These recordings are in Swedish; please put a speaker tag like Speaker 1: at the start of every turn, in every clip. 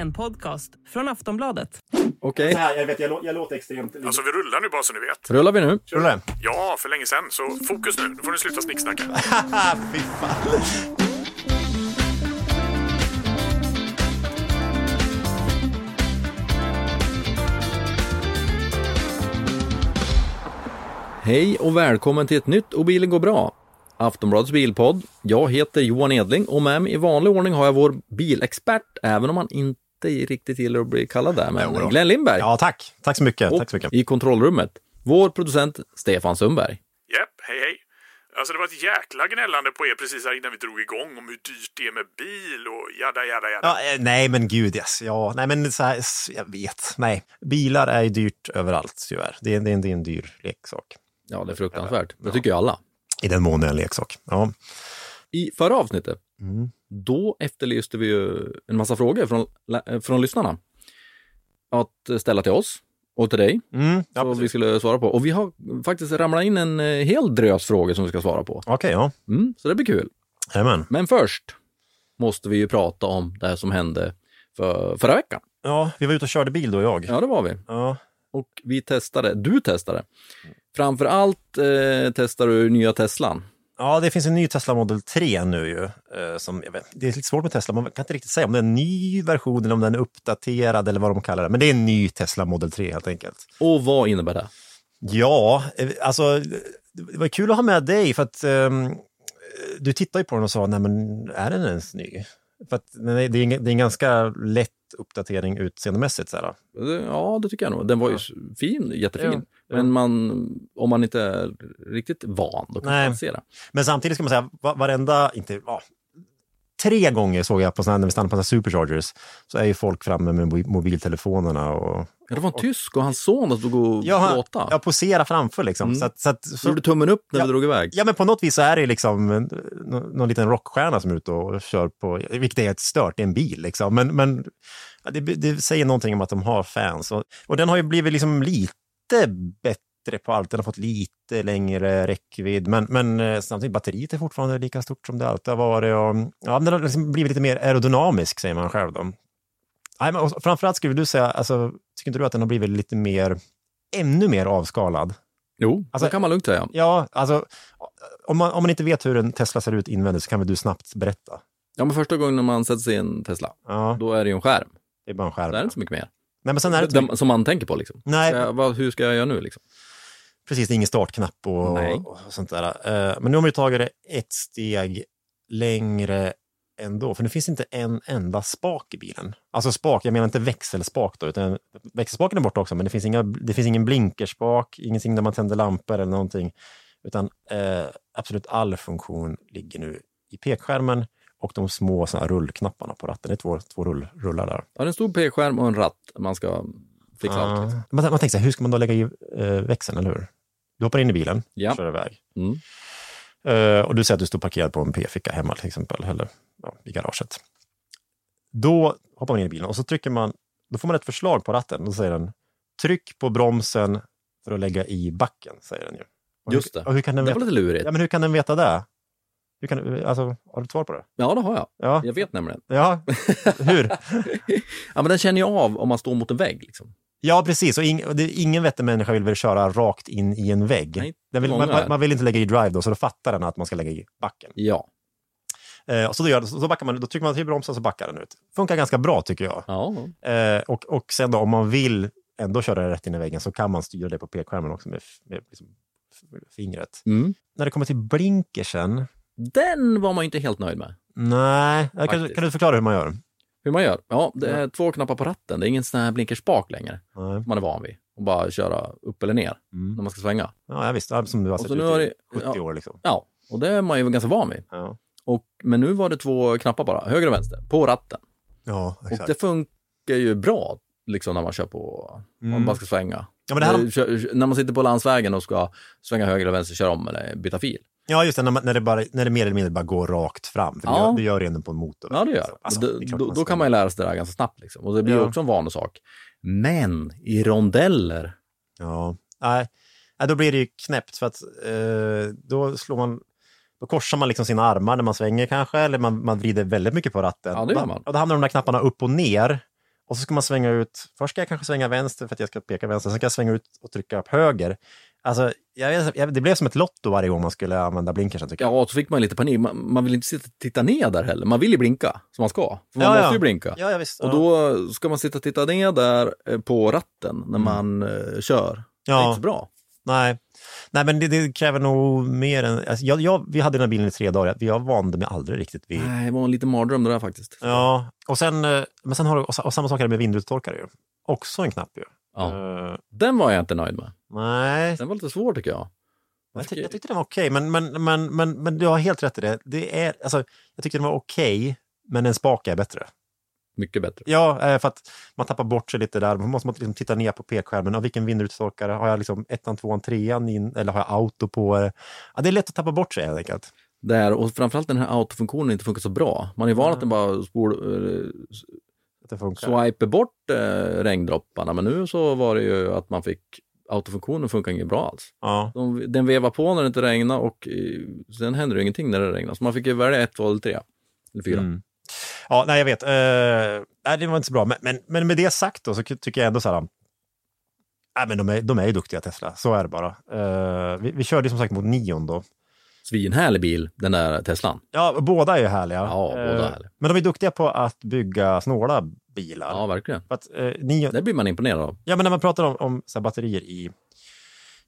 Speaker 1: En podcast från Aftonbladet.
Speaker 2: Okej,
Speaker 3: här, jag, vet, jag, lå- jag låter extremt...
Speaker 4: Alltså vi rullar nu bara så ni vet.
Speaker 2: rullar vi nu?
Speaker 3: Rullar?
Speaker 4: Ja, för länge sedan. Så fokus nu. Nu får ni sluta snicksnacka.
Speaker 3: Fy fan.
Speaker 2: Hej och välkommen till ett nytt Och bilen går bra. Aftonbladets bilpodd. Jag heter Johan Edling och med mig i vanlig ordning har jag vår bilexpert, även om han inte riktigt gillar att bli kallad där, men
Speaker 3: Jo.
Speaker 2: Glenn Lindberg.
Speaker 3: Ja, tack. Tack så mycket.
Speaker 2: och
Speaker 3: Tack så mycket.
Speaker 2: i kontrollrummet, vår producent Stefan Sundberg.
Speaker 4: Japp, hej hej. Alltså det var ett jäkla gnällande på er precis här innan vi drog igång om hur dyrt det är med bil och jada jada jada.
Speaker 3: Ja, eh, nej, men gud, yes. ja, nej, men så här, jag vet. Nej, bilar är ju dyrt överallt, tyvärr. Det är, det är, en- det är en dyr leksak.
Speaker 2: Ja, det är fruktansvärt. Det tycker ju alla.
Speaker 3: I den mån det är en leksak. Ja.
Speaker 2: I förra avsnittet,
Speaker 3: Mm.
Speaker 2: Då efterlyste vi ju en massa frågor från, från lyssnarna. Att ställa till oss och till dig,
Speaker 3: Mm, ja,
Speaker 2: så vi skulle svara på. Och vi har faktiskt ramlat in en eh, hel drös frågor som vi ska svara på.
Speaker 3: Okej, ja.
Speaker 2: Mm, så det blir kul.
Speaker 3: Jajamän.
Speaker 2: Men först måste vi ju prata om det här som hände för, förra veckan.
Speaker 3: Ja, vi var ute och körde bil då, jag.
Speaker 2: Ja, det var vi.
Speaker 3: Ja.
Speaker 2: Och vi testade, du testade. Framför allt eh, testar du nya Teslan.
Speaker 3: Ja, det finns en ny Tesla Model 3 nu ju. eh, Som, vet, det är lite svårt med Tesla, man kan inte riktigt säga om det är en ny version eller om den är uppdaterad eller vad de kallar det. Men det är en ny Tesla Model 3 helt enkelt.
Speaker 2: Och vad innebär det?
Speaker 3: Ja, eh, alltså det var kul att ha med dig för att ehm, du tittade ju på den och sa, nej men är den ens ny? För att är- det är, en, det är en ganska lätt uppdatering utseendemässigt. Så här.
Speaker 2: Ja, det tycker jag nog. Den var ju s- fin, jättefin.
Speaker 3: Ja, ja.
Speaker 2: Men man, om man inte är riktigt van, då kan
Speaker 3: Nej.
Speaker 2: man se det.
Speaker 3: Men samtidigt ska man säga, va- varenda, inte, ja, tre gånger såg jag på såna när vi stannade på superchargers, så är ju folk framme med mobi- mobiltelefonerna och
Speaker 2: Ja, det var en tysk och hans son som stod och
Speaker 3: Ja, jag posera framför liksom.
Speaker 2: Mm.
Speaker 3: Så att, så att,
Speaker 2: Så gjorde tummen upp när
Speaker 3: Ja.
Speaker 2: vi drog iväg.
Speaker 3: ja, men på något vis så är det liksom en- nå- någon liten rockstjärna som är ute och kör på, vilket är helt stört, det är en bil liksom. Men, men ja, det, det säger någonting om att de har fans. Och, och den har ju blivit liksom lite bättre på allt. Den har fått lite längre räckvidd, men, men eh, samtidigt batteriet är fortfarande lika stort som det alltid har varit. Och, ja, den har liksom blivit lite mer aerodynamisk, säger man själv. Då. Nej, men framförallt skulle du säga, alltså, tycker inte du att den har blivit lite mer, ännu mer avskalad?
Speaker 2: Jo,
Speaker 3: Alltså-
Speaker 2: det kan man lugnt säga.
Speaker 3: Ja, alltså om man, om man inte vet hur en Tesla ser ut invändigt så kan väl du snabbt berätta?
Speaker 2: Ja, men första gången när man sätter sig i en Tesla,
Speaker 3: Ja,
Speaker 2: då är det ju en skärm.
Speaker 3: det är bara en skärm.
Speaker 2: Det är inte så mycket mer.
Speaker 3: Nej, men sen är det inte,
Speaker 2: Den, som man tänker på liksom.
Speaker 3: Nej.
Speaker 2: Ska jag, vad, hur ska jag göra nu liksom?
Speaker 3: Precis, det är ingen startknapp och, och sånt där. Eh, Men nu har vi tagit det ett steg längre ändå, för det finns inte en enda spak i bilen. Alltså spak, jag menar inte växelspak då, utan växelspaken är borta också, men det finns, inga, det finns ingen blinkerspak, ingenting där man tänder lampor eller någonting, utan eh, absolut all funktion ligger nu i pekskärmen och de små såna rullknapparna på ratten. Det är två, två rull, rullar där.
Speaker 2: Ja, det är en stor p-skärm och en ratt man ska fixa allt. Liksom.
Speaker 3: Man, man tänker så här, hur ska man då lägga i eh, växeln, eller hur? Du hoppar in i bilen,
Speaker 2: Ja.
Speaker 3: kör iväg.
Speaker 2: Mm.
Speaker 3: Eh, och du säger att du står parkerad på en p-ficka hemma till exempel, eller ja, i garaget. Då hoppar man in i bilen och så trycker man, då får man ett förslag på ratten. Då säger den, tryck på bromsen för att lägga i backen, säger den ju. Och
Speaker 2: Just
Speaker 3: hur,
Speaker 2: det.
Speaker 3: Hur kan den
Speaker 2: Det
Speaker 3: veta,
Speaker 2: var lite lurigt.
Speaker 3: ja, men hur kan den veta det? Hur kan, alltså, har du ett svar på det?
Speaker 2: Ja, det har jag.
Speaker 3: Ja,
Speaker 2: Jag vet nämligen.
Speaker 3: ja. hur?
Speaker 2: Ja, men den känner ju av om man står mot en vägg. Liksom.
Speaker 3: Ja, precis. Och ing, det, ingen vettig människa vill väl köra rakt in i en vägg.
Speaker 2: Nej,
Speaker 3: vill, man, man, vill inte lägga i drive då, så då fattar den att man ska lägga i backen.
Speaker 2: Ja.
Speaker 3: Eh, och så, då gör, så backar man, då trycker man till bromsen så backar den ut. Funkar ganska bra tycker jag.
Speaker 2: ja.
Speaker 3: Eh, och, och sen då om man vill ändå köra rätt in i väggen så kan man styra det på pekskärmen också med, med liksom, fingret.
Speaker 2: Mm.
Speaker 3: När det kommer till blinkersen,
Speaker 2: Den var man ju inte helt nöjd med.
Speaker 3: nej, kan, kan du förklara hur man gör?
Speaker 2: Hur man gör? Ja, det är två knappar på ratten. Det är ingen sån här blinkerspak längre.
Speaker 3: Nej.
Speaker 2: som Man är van vid. Och bara köra upp eller ner
Speaker 3: Mm.
Speaker 2: när man ska svänga.
Speaker 3: Ja, jag visste, som du har
Speaker 2: Och
Speaker 3: sett
Speaker 2: så
Speaker 3: ut i
Speaker 2: det-
Speaker 3: 70
Speaker 2: ja.
Speaker 3: år. Liksom.
Speaker 2: Ja, och det är man ju ganska van vid.
Speaker 3: Ja,
Speaker 2: Och, men nu var det två knappar bara, höger och vänster, på ratten.
Speaker 3: ja
Speaker 2: Och
Speaker 3: exakt.
Speaker 2: det funkar ju bra liksom när man kör på,
Speaker 3: Mm.
Speaker 2: man ska svänga.
Speaker 3: Ja, här,
Speaker 2: Eh, när man sitter på landsvägen och ska svänga höger och vänster, köra om eller byta fil.
Speaker 3: Ja, just det, när, man, när, det bara, när det mer eller mindre bara går rakt fram. För det,
Speaker 2: Ja.
Speaker 3: gör, det gör det ändå på en motorväg.
Speaker 2: Ja, det gör
Speaker 3: Alltså,
Speaker 2: det.
Speaker 3: det
Speaker 2: då,
Speaker 3: man
Speaker 2: då kan man ju lära sig det där ganska snabbt. Liksom. Och det blir
Speaker 3: Ja.
Speaker 2: också en vanesak. Men i rondeller,
Speaker 3: Ja, nej, nej, då blir det ju knäppt för att eh, då slår man då korsar man liksom sina armar när man svänger kanske, eller man, man vrider väldigt mycket på ratten.
Speaker 2: Ja, det gör man.
Speaker 3: Och då hamnar de där knapparna upp och ner. Och så ska man svänga ut, först ska jag kanske svänga vänster för att jag ska peka vänster, sen ska jag svänga ut och trycka upp höger. Alltså, jag, jag, det blev som ett lotto varje gång man skulle använda blinkersen tycker jag.
Speaker 2: Ja, och så fick man lite panik. Man, man vill inte sitta och titta ner där heller. Man vill ju blinka, som man ska. För man
Speaker 3: Ja,
Speaker 2: måste
Speaker 3: ja.
Speaker 2: ju blinka.
Speaker 3: Ja, visst.
Speaker 2: Och då ska man sitta och titta ner där eh, på ratten när man eh, kör. Det är inte så bra.
Speaker 3: Nej. Nej, men det, det kräver nog mer än... Alltså, jag, jag, vi hade den här bilen i tre dagar, jag vande mig aldrig riktigt vid...
Speaker 2: Nej, det var en liten mardröm det där faktiskt.
Speaker 3: Ja, och sen, eh, men sen har du, och, och samma sak är det med vindrutetorkare. Också en knapp ju.
Speaker 2: Ja.
Speaker 3: Eh,
Speaker 2: Den var jag inte nöjd med.
Speaker 3: nej,
Speaker 2: Den var lite svår tycker jag.
Speaker 3: jag, tyck, jag tyckte den var okej, men, men, men, men, men du har helt rätt i det. det är, alltså, jag tyckte den var okej, men en spak är bättre.
Speaker 2: Mycket bättre.
Speaker 3: Ja, eh, för att man tappar bort sig lite där. Man måste liksom titta ner på pekskärmen. Ja, vilken vindrutetorkare? Har jag liksom ettan, tvåan, trean in, eller har jag auto på? Ja, det är lätt att tappa bort sig helt enkelt.
Speaker 2: Där, och framförallt den här autofunktionen inte funkar så bra. Man är van att den bara spol,
Speaker 3: det funkar.
Speaker 2: swiper bort eh, regndropparna, men nu så var det ju att man fick autofunktionen funkar inget bra alls.
Speaker 3: Ja.
Speaker 2: De, den vevar på när det inte regnar och eh, sen händer det ingenting när det regnar. Så man fick ju välja ett, två eller tre. Eller fyra.
Speaker 3: Mm. Ja, nej, jag vet. Uh, nej, det var inte så bra. Men, men, men med det sagt då, så tycker jag ändå så här. Nej, men de är, de är ju duktiga Tesla, så är det bara. Eh, vi, vi körde som sagt mot Nion då.
Speaker 2: Svinhärlig bil, den där Teslan.
Speaker 3: Ja, båda är härliga.
Speaker 2: Ja, båda är
Speaker 3: Eh,
Speaker 2: härliga.
Speaker 3: Men de är duktiga på att bygga snåla bilar.
Speaker 2: Ja, verkligen.
Speaker 3: För att, eh, Nion,
Speaker 2: Det blir man imponerad av.
Speaker 3: Ja, men när man pratar om, om så här, batterier i,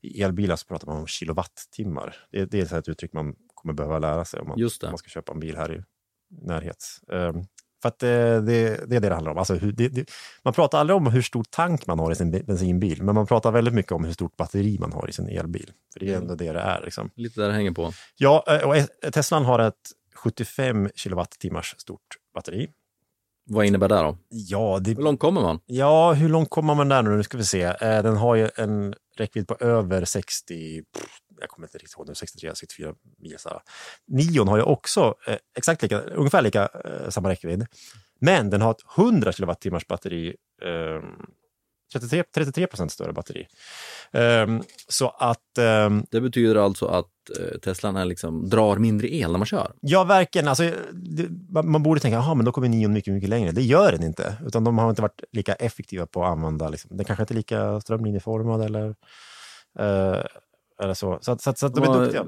Speaker 3: i elbilar så pratar man om kilowattimmar. Det, det är så ett uttryck man kommer behöva lära sig om man, om man ska köpa en bil här i närhet. Um, för att det, det, det är det det handlar om. Alltså hur, det, man pratar aldrig om hur stor tank man har i sin be- bensinbil, men man pratar väldigt mycket om hur stort batteri man har i sin elbil. För det är ändå det det är. Liksom.
Speaker 2: Lite där det hänger på.
Speaker 3: Ja, eh, och eh, Teslan har ett 75 kilowattimmars stort batteri.
Speaker 2: Vad innebär det då?
Speaker 3: Ja, det,
Speaker 2: Hur långt kommer man?
Speaker 3: Ja, hur långt kommer man där nu? Nu ska vi se. Eh, Den har ju en räckvidd på över 60, pff, jag kommer inte riktigt ihåg nu, 63, 64 mil. Nion har ju också eh, exakt lika, ungefär lika eh, samma räckvidd. Men den har ett 100 kilowattimmars batteri, eh, 33, 33 procent större batteri. Eh, så att ehm,
Speaker 2: Det betyder alltså att eh, Teslan är liksom, drar mindre el när man kör.
Speaker 3: Ja, verkligen. Alltså, det, man, borde tänka, jaha, men då kommer Nion mycket, mycket längre. Det gör den inte. Utan de har inte varit lika effektiva på att använda, liksom, den kanske inte är lika strömlinjeformad eller, eh, eller så. Så, så, så att de är
Speaker 2: Och,
Speaker 3: duktiga.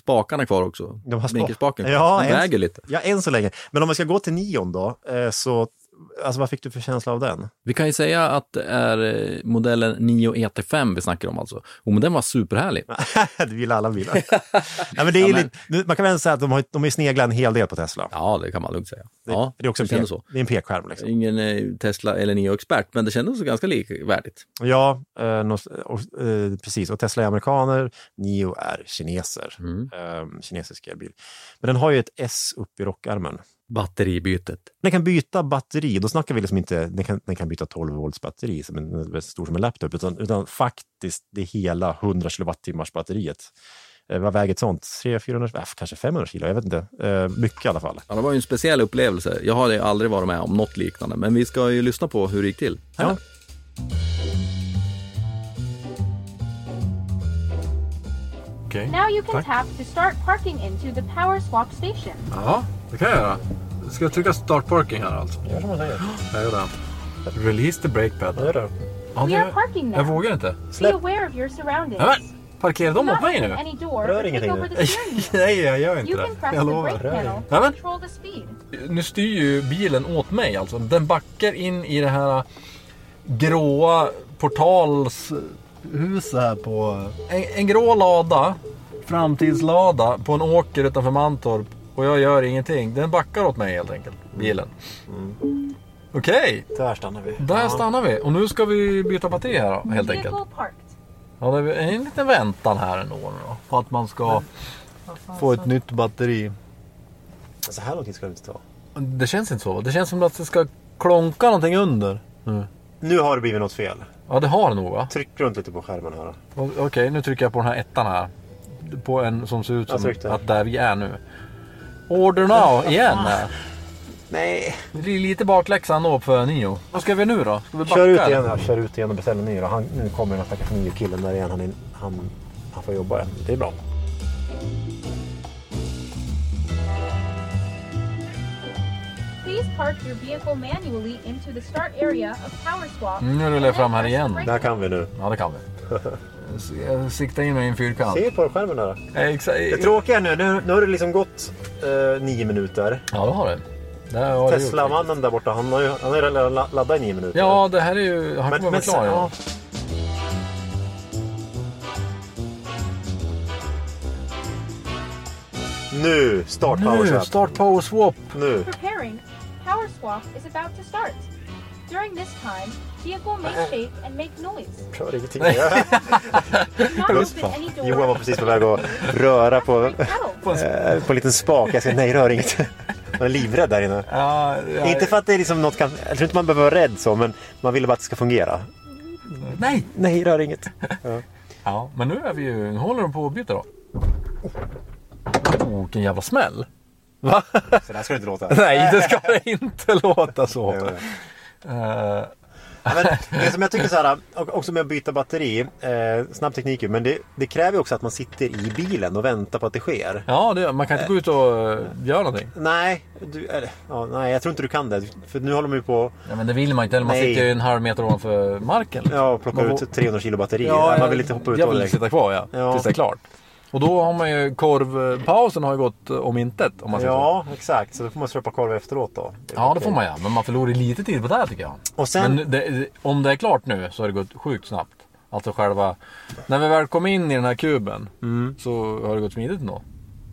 Speaker 2: Spakarna kvar också.
Speaker 3: De har spa-
Speaker 2: Blinkerspaken.
Speaker 3: Ja,
Speaker 2: den
Speaker 3: en-
Speaker 2: väger lite.
Speaker 3: Ja, än så länge. Men om vi ska gå till Nion då, eh, så alltså, vad fick du för känsla av den?
Speaker 2: Vi kan ju säga att det är eh, modellen 9 ET5 vi snackar om alltså. Och men den var superhärlig.
Speaker 3: du gillar alla bilar. ja, men det är
Speaker 2: Ja, men-
Speaker 3: lite, man kan väl säga att de har, de har sneglat en hel del på Tesla.
Speaker 2: Ja, det kan man lugnt säga.
Speaker 3: Det,
Speaker 2: ja,
Speaker 3: det är också en, pek, det är en pekskärm. Liksom.
Speaker 2: Ingen eh, Tesla eller Neo-expert, men det kändes ganska likvärdigt.
Speaker 3: Ja, eh, och, precis. Och Tesla är amerikaner, Nio är kineser.
Speaker 2: Mm.
Speaker 3: Eh, kinesisk elbil. Men den har ju ett S upp i rockarmen.
Speaker 2: Batteribytet.
Speaker 3: Den kan byta batteri, då snackar vi liksom inte, den kan, den kan byta 12 volts batteri som en, stor som en laptop, utan, utan faktiskt det hela 100 kilowattimmars batteriet. Eh, vad väger ett sånt? 300-400, äh, kanske 500 kilo, jag vet inte. Eh, mycket i alla fall.
Speaker 2: Ja, det var ju en speciell upplevelse. Jag har aldrig varit med om något liknande, men vi ska ju lyssna på hur det gick till.
Speaker 3: Ja.
Speaker 5: Okej.
Speaker 6: Now you can
Speaker 5: Tack.
Speaker 6: tap to start parking into the power swap station.
Speaker 5: Ja, det kan jag göra. Ska jag trycka start parking här alltså?
Speaker 3: Gör som man säger.
Speaker 5: Jag gör det. Release the brake pad.
Speaker 3: Gör det.
Speaker 5: Ja,
Speaker 6: We are
Speaker 5: jag vågar inte.
Speaker 6: Be aware of your surroundings.
Speaker 5: Nej, men, parkerar de mot mig nu?
Speaker 6: any door
Speaker 3: Rör ingenting nu.
Speaker 5: Nej, jag gör inte
Speaker 6: You
Speaker 5: det.
Speaker 6: press
Speaker 5: Jag
Speaker 6: the
Speaker 5: lovar.
Speaker 6: brake panel
Speaker 5: Nej,
Speaker 6: to
Speaker 5: men-
Speaker 6: control the speed.
Speaker 5: Nu styr ju bilen åt mig alltså. Den backar in i det här gråa portalshuset här på... En, en grå lada, framtidslada på en åker utanför Mantorp. Och jag gör ingenting. Den backar åt mig helt enkelt, bilen. Okej,
Speaker 3: Där stannar vi.
Speaker 5: där stannar vi. Och nu ska vi byta batteri här då, helt enkelt. Ja, det är en liten väntan här ändå nu då. På att man ska få ett nytt batteri.
Speaker 3: Så här lång tid ska det inte ta.
Speaker 5: Det känns inte så. Det känns som att det ska klonka någonting under.
Speaker 3: Nu har det blivit något fel.
Speaker 5: Ja, det har det nog va?
Speaker 3: Tryck runt lite på skärmen här.
Speaker 5: Okej, nu trycker jag på den här ettan här. På en som ser ut som att där vi är nu. Order now igen.
Speaker 3: Nej.
Speaker 5: Det blir lite bakläxa ändå för Nio. Vad ska vi nu då? Ska vi backa?
Speaker 3: Kör ut igen, ja, kör ut igen och beställ en ny. Då. Han, nu kommer den här stackars nya killen där igen. Han, är, han, han får jobba igen. Det är bra.
Speaker 6: Please park your vehicle manually into the start area of Power Swap.
Speaker 2: Nu rullar jag fram här igen.
Speaker 3: Där kan vi nu.
Speaker 2: Ja, det kan vi. Jag siktar in mig i en fyrkant.
Speaker 3: Se på skärmen där.
Speaker 2: Eh.
Speaker 3: Det tråkiga är nu, nu, nu har det liksom gått eh, nio minuter.
Speaker 2: Ja, det har det. Det.
Speaker 3: Tesla-mannen där borta, han har ju han har ju laddat i nio minuter.
Speaker 2: Ja, det här är ju... Han
Speaker 3: men,
Speaker 2: kommer
Speaker 3: men,
Speaker 2: vara klar.
Speaker 3: ja.
Speaker 2: Ja.
Speaker 3: Nu! Start power
Speaker 2: Nu,
Speaker 3: swap.
Speaker 2: start power swap.
Speaker 3: Nu.
Speaker 6: Preparing. Power swap is about to start. During this time, vehicle may shake and make noise.
Speaker 3: Rör ingenting.
Speaker 6: Open any
Speaker 3: Johan var
Speaker 6: doors.
Speaker 3: precis på väg att röra på, eh, på en liten spak. Jag ska nej, rör inget. Man är livrädd där inne.
Speaker 2: Ja, ja,
Speaker 3: Inte för att det är liksom något kan... Jag tror inte man behöver vara rädd så, men man vill bara att det ska fungera.
Speaker 2: Nej!
Speaker 3: Nej, rör inget.
Speaker 2: Ja, men nu är vi ju... Nu håller de på att byta då. Oh, vilken jävla smäll. Va?
Speaker 3: Så där ska det inte låta.
Speaker 2: Nej, det ska det inte låta så.
Speaker 3: Ja, men det som jag tycker så här, och- också med att byta batteri, eh, snabb teknik ju, men det, det kräver också att man sitter i bilen och väntar på att det sker.
Speaker 2: ja, det, man kan inte gå ut och uh, göra någonting.
Speaker 3: Nej, du, eller, ja, nej, jag tror inte du kan det. För nu håller de ju på
Speaker 2: Ja, men det vill man inte. Eller man
Speaker 3: Nej.
Speaker 2: sitter ju en halv meter ovanför marken. liksom.
Speaker 3: ja, att plocka
Speaker 2: Man
Speaker 3: ut 300 kilo batteri.
Speaker 2: Ja,
Speaker 3: man vill inte hoppa ut
Speaker 2: Jag
Speaker 3: och
Speaker 2: vill sitta kvar ja,
Speaker 3: Ja.
Speaker 2: tills det är klart. Och då har man ju korvpausen har ju gått eh, om intet om man säger så.
Speaker 3: Ja, exakt. Så då får man slöpa korv efteråt då.
Speaker 2: Ja, det får man ja. Men man förlorar lite tid på det här tycker jag.
Speaker 3: Och sen-
Speaker 2: Men det, om det är klart nu så har det gått sjukt snabbt. Alltså själva... När vi väl kom in i den här kuben så har det gått smidigt ändå.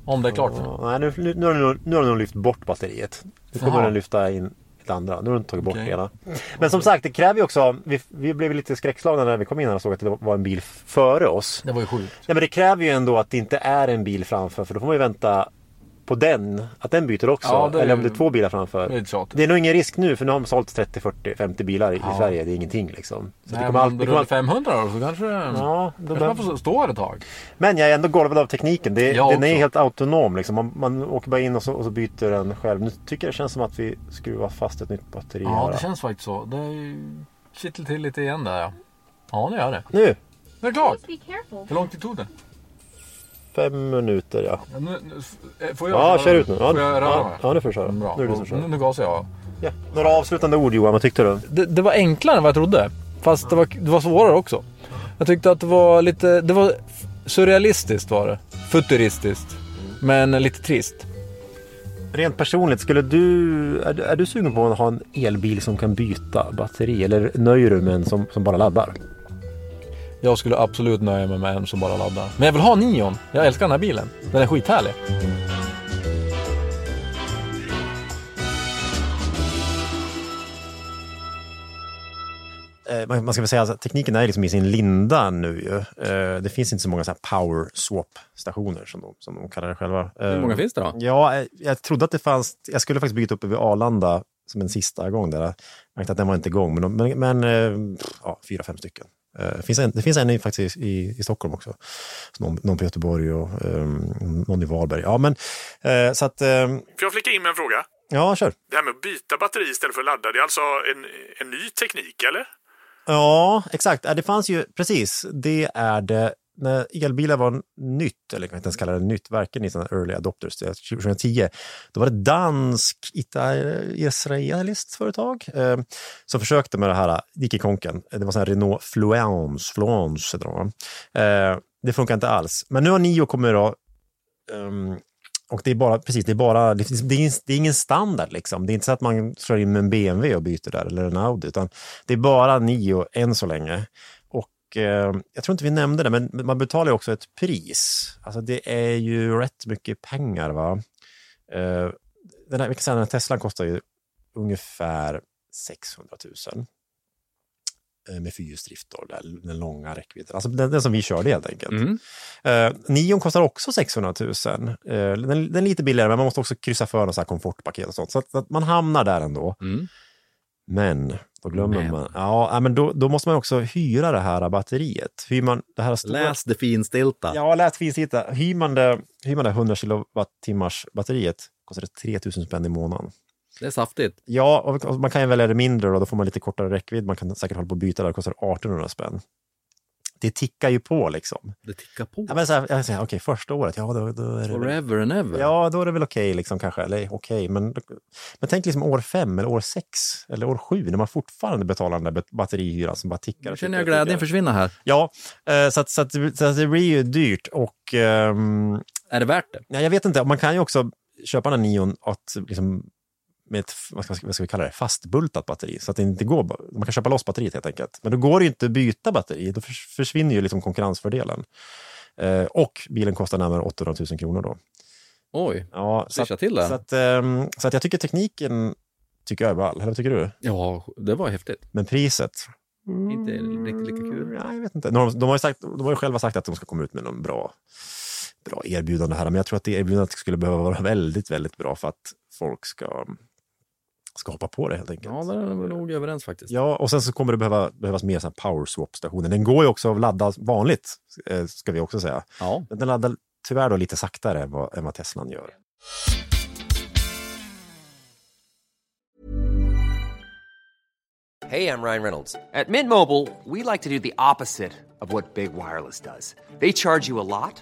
Speaker 2: Om det är klart.
Speaker 3: Ja, nej, nu, nu, nu, har den, nog- nu har den nog lyft bort batteriet. Nu kommer den lyfta in ett andra. Nu har den tagit bort
Speaker 2: Okej.
Speaker 3: hela. Men som sagt, det kräver ju också... Vi, vi blev lite skräckslagna när vi kom in här och såg att det var en bil före oss.
Speaker 2: Det var ju sjukt.
Speaker 3: Nej, men det kräver ju ändå att det inte är en bil framför för då får man ju vänta på den, att den byter också.
Speaker 2: Ja, är
Speaker 3: Eller om det är två bilar framför.
Speaker 2: Det är.
Speaker 3: Det är nog ingen risk nu för nu har de sålt 30, 40, 50 bilar i,
Speaker 2: Ja.
Speaker 3: i Sverige. Det är ingenting liksom. Så
Speaker 2: Nej,
Speaker 3: det
Speaker 2: men
Speaker 3: kommer
Speaker 2: om
Speaker 3: all,
Speaker 2: det
Speaker 3: kommer
Speaker 2: rullar
Speaker 3: all,
Speaker 2: 500 då så kanske,
Speaker 3: ja, de,
Speaker 2: kanske man får stå här ett tag.
Speaker 3: Men jag är ändå golvad av tekniken. Det,
Speaker 2: Jag
Speaker 3: den är
Speaker 2: också.
Speaker 3: helt autonom. Liksom. Man, man åker bara in och så, och så byter den själv. Nu tycker jag det känns som att vi skruvar fast ett nytt batteri
Speaker 2: Ja,
Speaker 3: här.
Speaker 2: det känns faktiskt så. Det kittlar till lite igen där ja. Ja, det gör det.
Speaker 3: Nu!
Speaker 2: Det är klart. Hur lång tid tog det?
Speaker 3: Fem minuter ja.
Speaker 2: Ja, Nu, nu, eh, får jag
Speaker 3: Ja,
Speaker 2: köra-
Speaker 3: kör ut nu. Ja,
Speaker 2: Får jag röra
Speaker 3: ja, ja, nu får du köra.
Speaker 2: Bra.
Speaker 3: Nu är det du som kör.
Speaker 2: Nu, nu gasar jag.
Speaker 3: Ja. Några avslutande ord Johan, vad tyckte du?
Speaker 2: Det, det var enklare än vad jag trodde. Fast det var, det var svårare också. Jag tyckte att det var lite, det var surrealistiskt var det. Futuristiskt. Men lite trist.
Speaker 3: Rent personligt, skulle du, är, du- är du sugen på att ha en elbil som kan byta batteri? Eller nöjer du med en som, som bara laddar?
Speaker 2: Jag skulle absolut nöja mig med en som bara laddar. Men jag vill ha Nion. Jag älskar den här bilen. Den är skithärlig.
Speaker 3: Eh, man ska väl säga att tekniken är liksom i sin linda nu ju. Eh, det finns inte så många så här power swap-stationer som de, som de kallar det själva.
Speaker 7: Hur många finns det då?
Speaker 3: Ja, eh, jag trodde att det fanns. Jag skulle faktiskt bygga upp över Arlanda som en sista gång där. Jag märkte att den var inte igång, men, men, men eh, ja, fyra, fem stycken. Eh, Det finns en, det finns en i, faktiskt i, i Stockholm också. Så någon, någon på Göteborg och um, någon i Varberg. Ja, men eh, så att... eh,
Speaker 4: Får jag flika in med en fråga?
Speaker 3: ja, kör.
Speaker 4: Det här med att byta batteri istället för att ladda, det är alltså en, en ny teknik, eller?
Speaker 3: Ja, exakt. Det fanns ju, precis, det är det. När elbilar var nytt, eller jag kan inte ens kalla det nytt, varken i sådana early adopters, 2010, då var det dansk, israeliskt företag eh, som försökte med det här, det gick i konken. Det var sån här Renault Fluence, Fluence heter de, eh, Det funkar inte alls. Men nu har Nio kommit då, Um, och det är bara, precis, det är bara, det, finns- det, är, ingen- det är ingen standard liksom. Det är inte så att man slår in med en BMW och byter där, eller en Audi, utan det är bara Nio än så länge. Och eh, jag tror inte vi nämnde det, men man betalar också ett pris. Alltså det är ju rätt mycket pengar va. Eh, den här, vi kan säga den Teslan kostar ju ungefär 600 000 eh, med fyrhjulsdrift den, den långa räckvidden. Alltså den, den som vi körde helt enkelt.
Speaker 7: Mm.
Speaker 3: Eh, Nion kostar också 600 000. Eh, den, den är lite billigare, men man måste också kryssa för något så här komfortpaket och sånt. Så att, att man hamnar där ändå.
Speaker 7: Mm.
Speaker 3: Men då glömmer
Speaker 7: Men.
Speaker 3: man. Ja, ja, men då, då måste man också hyra det här batteriet. Hyr man det här stora...
Speaker 7: Läs det finstilta.
Speaker 3: Ja, läs finstilta. Hyr man det, hyr man det 100 kilowattimmars batteriet kostar det 3000 spänn i månaden.
Speaker 7: Det är saftigt.
Speaker 3: Ja, och man kan ju välja det mindre och då får man lite kortare räckvidd. Man kan säkert hålla på och byta där, det kostar 1800 spänn. Det tickar ju på liksom.
Speaker 2: Det tickar på.
Speaker 3: Ja, men så här, jag säger, okej, första året, ja då, då är det
Speaker 2: Forever and ever.
Speaker 3: Ja, då är det väl okej liksom kanske. Eller okej, men, men tänk liksom år fem eller år sex eller år sju när man fortfarande betalar den där bat- batterihyran som bara tickar.
Speaker 2: Nu känner jag glädjen
Speaker 3: tickar.
Speaker 2: försvinna här.
Speaker 3: Ja, eh, så, att, så, att, så att det blir ju dyrt och ehm,
Speaker 2: Är det värt det?
Speaker 3: ja, jag vet inte, man kan ju också köpa den här Nion att, liksom, med ett vad ska, vad ska vi kalla det, fastbultat batteri. Så att det inte går, man kan köpa loss batteriet helt enkelt. Men då går det inte att byta batteri, då förs- försvinner ju liksom konkurrensfördelen. Eh, och bilen kostar närmare 800 000 kronor då.
Speaker 2: Oj,
Speaker 3: Ja, så, att,
Speaker 2: till
Speaker 3: så,
Speaker 2: det.
Speaker 3: att, ehm, så att jag tycker tekniken tycker jag är ball. Eller vad tycker du?
Speaker 2: Ja, det var häftigt.
Speaker 3: Men priset?
Speaker 2: Inte riktigt lika kul.
Speaker 3: Ja, jag vet inte. De, de, har ju sagt, de har ju själva sagt att de ska komma ut med någon bra, bra erbjudande här. Men jag tror att det erbjudandet skulle behöva vara väldigt, väldigt bra för att folk ska, ska hoppa på det helt enkelt.
Speaker 2: Ja, där är vi nog överens faktiskt.
Speaker 3: Ja, och sen så kommer det behöva, behövas mer såna här power swap-stationer. Den går ju också att ladda vanligt, eh, ska vi också säga.
Speaker 2: Ja.
Speaker 3: Men Den laddar tyvärr då lite saktare än vad, än vad Teslan gör.
Speaker 8: Hey, I'm Ryan Reynolds. At Mint Mobile, we like to do the opposite of what Big Wireless does. They charge you a lot,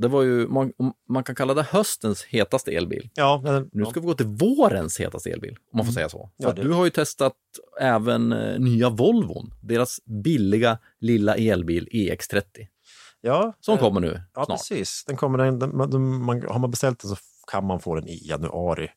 Speaker 2: Det var ju, man, man kan kalla det höstens hetaste elbil.
Speaker 3: Ja, men-
Speaker 2: Nu ska vi gå till vårens hetaste elbil, om man får säga så.
Speaker 3: Mm. Ja, det-
Speaker 2: Du har ju testat även eh, nya Volvon, deras billiga lilla elbil EX30,
Speaker 3: ja,
Speaker 2: som
Speaker 3: eh,
Speaker 2: kommer nu
Speaker 3: Ja,
Speaker 2: snart.
Speaker 3: precis. Den kommer, den, den, man, har man beställt den så kan man få den i januari.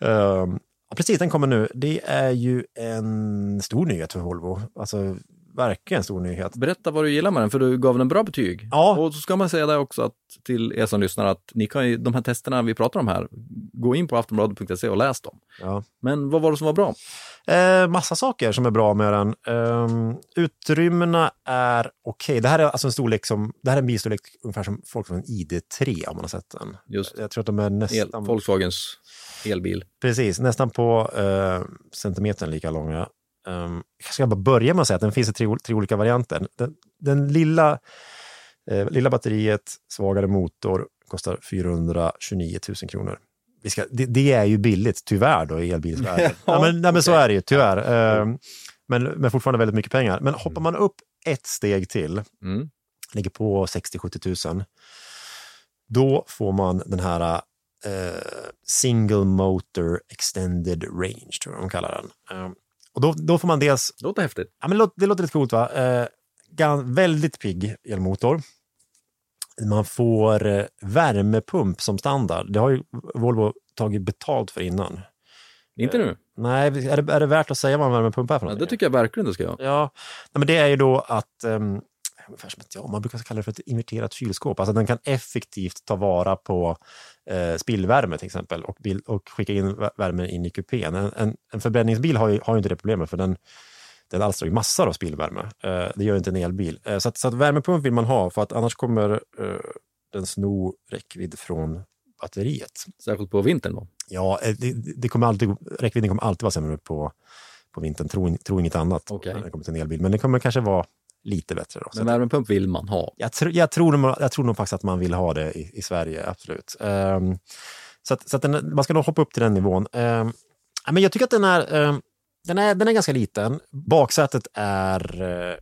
Speaker 3: Ehm, ja, precis, den kommer nu. Det är ju en stor nyhet för Volvo. Alltså, verkligen en stor nyhet.
Speaker 2: Berätta vad du gillar med den, för du gav den bra betyg.
Speaker 3: Ja.
Speaker 2: Och så ska man säga det också att, till er som lyssnar att ni kan ju, de här testerna vi pratar om här, gå in på aftonbladet.se och läs dem.
Speaker 3: Ja.
Speaker 2: Men vad var det som var bra?
Speaker 3: Eh, massa saker som är bra med den. Um, utrymmena är okej. Det här är alltså en storlek som, det här är en bilstorlek ungefär som folk från ID3 om man har sett den.
Speaker 2: Just
Speaker 3: Jag tror att de är
Speaker 2: el,
Speaker 3: nästan,
Speaker 2: Volkswagens elbil.
Speaker 3: precis, nästan på eh, centimetern lika långa. Um, jag ska bara börja med att säga att den finns i tre, tre olika varianter. Den, den lilla, eh, lilla batteriet, svagare motor, kostar 429 000 kronor. Vi ska, det, det är ju billigt, tyvärr då, i elbilsvärlden. ja, men, nej, men så är det ju, tyvärr. Um, men, men fortfarande väldigt mycket pengar. Men hoppar man upp ett steg till,
Speaker 2: Mm.
Speaker 3: ligger på 60-70 000, då får man den här eh, Single Motor Extended Range, tror jag de kallar den. Um, och då, då får man dels
Speaker 2: Det låter häftigt.
Speaker 3: Ja, men det låter, det låter lite coolt va? Eh, väldigt pigg elmotor. Man får eh, värmepump som standard. Det har ju Volvo tagit betalt för innan.
Speaker 2: Inte nu?
Speaker 3: Nej, är det, är det värt att säga vad en värmepump är för
Speaker 2: Ja,
Speaker 3: någonting?
Speaker 2: det tycker jag verkligen du ska göra.
Speaker 3: Ja, nej, men det är ju då att um, ungefär som ett, ja, man brukar kalla det för ett inverterat kylskåp. Alltså den kan effektivt ta vara på eh, spillvärme till exempel och, bil, och skicka in vä- värme in i kupén. En, en, en förbränningsbil har ju, har ju inte det problemet för den, den alstrar ju massor av spillvärme. Eh, det gör inte en elbil. Eh, så, att, så att värmepump vill man ha för att annars kommer eh, den sno räckvidd från batteriet.
Speaker 2: Särskilt på vintern då.
Speaker 3: Ja, eh, det, det kommer alltid, räckvidden kommer alltid vara sämre på, på vintern. Tro, tro inget annat
Speaker 2: Okej.
Speaker 3: när det kommer till en elbil. Men det kommer kanske vara lite bättre. Då.
Speaker 2: Men värmepump vill man ha.
Speaker 3: jag, tr, jag, tror nog, jag tror nog faktiskt att man vill ha det i, i Sverige, absolut. Ehm, så att, så att den, man ska nog hoppa upp till den nivån. Ja, men jag tycker att den är, ehm, den är, den är ganska liten. Baksätet är eh,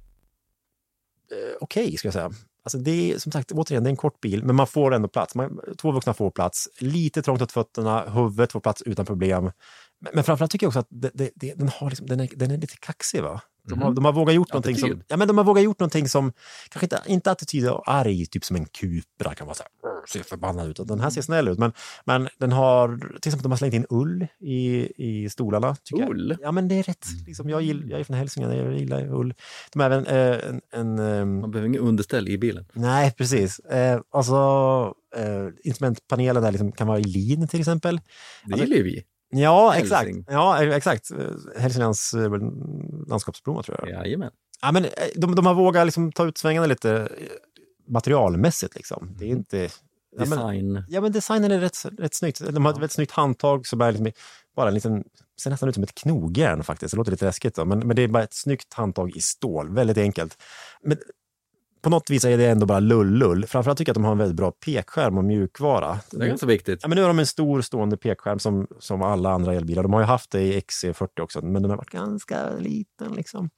Speaker 3: okej, ska jag säga. Alltså det är som sagt, återigen, det är en kort bil, men man får ändå plats. Man, två vuxna får plats. Lite trångt åt fötterna, huvudet får plats utan problem. Men, men framförallt tycker jag också att det, det, det, den, har liksom, den, är, den är lite kaxig. Va? De, har, de har vågat gjort någonting som, ja, men de har vågat gjort någonting som, kanske inte, inte attityd och arg, typ som en Cupra kan vara så här, "Åh, ser förbannad ut. Den här ser snäll ut, men, men den har, till exempel de har slängt in ull i, i stolarna. Tycker
Speaker 2: Ull?
Speaker 3: Jag. Ja, men det är rätt. Liksom, jag, gillar, jag är från Hälsingland, jag gillar ull. De har även eh, en, en ehm,
Speaker 2: Man behöver inget underställ i bilen.
Speaker 3: Nej, precis. Eh, alltså, eh, instrumentpanelen där liksom kan vara i lin till exempel.
Speaker 2: Det
Speaker 3: Alltså-
Speaker 2: gillar ju vi.
Speaker 3: Ja, exakt.
Speaker 2: Hälsing.
Speaker 3: Ja, eh, exakt. Eh, Hälsinglands eh, landskapsblomma tror jag.
Speaker 2: Jajamän.
Speaker 3: Ja, men eh, de, de har vågat liksom ta ut svängarna lite. materialmässigt. Liksom. Det är inte... Ja, men,
Speaker 2: Design.
Speaker 3: ja, men designen är rätt, rätt snyggt. De har ett väldigt snyggt handtag som är liksom bara en liten, ser nästan ut som ett knogjärn faktiskt. Det låter lite läskigt då, men, men det är bara ett snyggt handtag i stål. Väldigt enkelt. Men på något vis är det ändå bara lull-lull. Framförallt tycker jag att de har en väldigt bra pekskärm och mjukvara.
Speaker 2: Det är ganska viktigt.
Speaker 3: Ja, men nu har de en stor stående pekskärm som, som alla andra elbilar. De har ju haft det i XC40 också, men den har varit ganska liten. Liksom.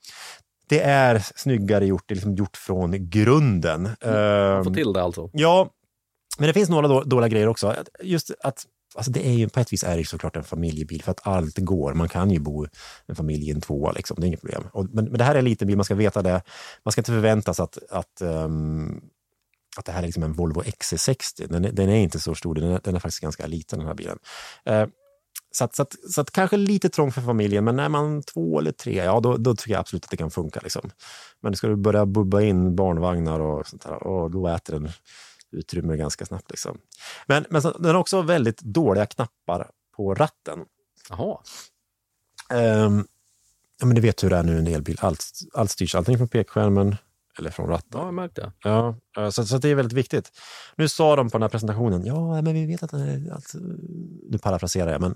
Speaker 3: Det är snyggare gjort, det är liksom gjort från grunden.
Speaker 2: Få
Speaker 3: Ehm,
Speaker 2: till det alltså.
Speaker 3: Ja, men det finns några då, dåliga grejer också. Just att Alltså det är ju, på ett vis är det såklart en familjebil för att allt går. Man kan ju bo en familj i en tvåa, liksom. det är inget problem. Och, men, men det här är en liten bil, man ska veta det. Man ska inte förvänta sig att, att, um, att det här är liksom en Volvo XC60. Den är, den är inte så stor, den är, den är faktiskt ganska liten den här bilen. Uh, så, att, så, att, så att kanske lite trång för familjen, men är man två eller tre, ja då, då tycker jag absolut att det kan funka. Liksom. Men ska du börja bubba in barnvagnar och sånt där, och då äter den utrymme ganska snabbt. Liksom. Men, men så, den har också väldigt dåliga knappar på ratten.
Speaker 2: Jaha.
Speaker 3: Ehm, ja, men du vet hur det är nu en elbil. Allt, allt styrs antingen från pekskärmen eller från ratten.
Speaker 2: Ja, jag märkte.
Speaker 3: Ja, eh, så, så det är väldigt viktigt. Nu sa de på den här presentationen, ja men vi vet att den är, alltså, nu parafraserar jag, men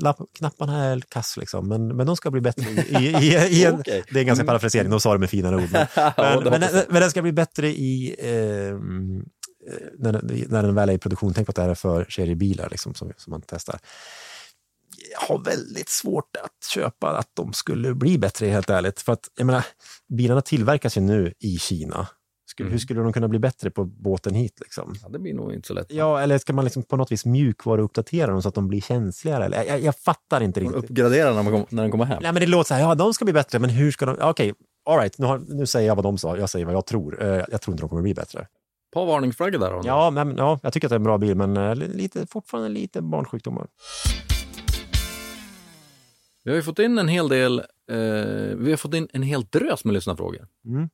Speaker 3: lapp, knapparna är kass liksom, men, men de ska bli bättre i, i, i, i en,
Speaker 2: Okej.
Speaker 3: Det är en ganska parafrasering, de sa det med finare ord. Men, men, men, men den ska bli bättre i eh, när, den- när den väl är i produktion. Tänk på att det här är för seriebilar liksom, som, som man testar. Jag har väldigt svårt att köpa att de skulle bli bättre, helt ärligt. För att, jag menar, bilarna tillverkas ju nu i Kina. Skulle, Hur skulle de kunna bli bättre på båten hit? Liksom?
Speaker 2: Ja, det blir nog inte så lätt.
Speaker 3: Ja, eller ska man liksom på något vis mjukvaruuppdatera dem så att de blir känsligare? Eller, jag, jag fattar inte riktigt.
Speaker 2: Uppgradera när, man kom, när den kommer hem.
Speaker 3: Nej, men det låter så här, ja, de ska bli bättre, men hur ska de... Okej, all right, nu, har, nu säger jag vad de sa, jag säger vad jag tror. Eh, jag tror inte de kommer bli bättre.
Speaker 2: Par varningsflaggor där.
Speaker 3: Ja, men, ja, jag tycker att det är en bra bil, men eh, lite, fortfarande lite barnsjukdomar.
Speaker 2: Vi har ju fått in en hel del, eh, vi har fått in en hel drös med lyssnarfrågor.
Speaker 3: Mm.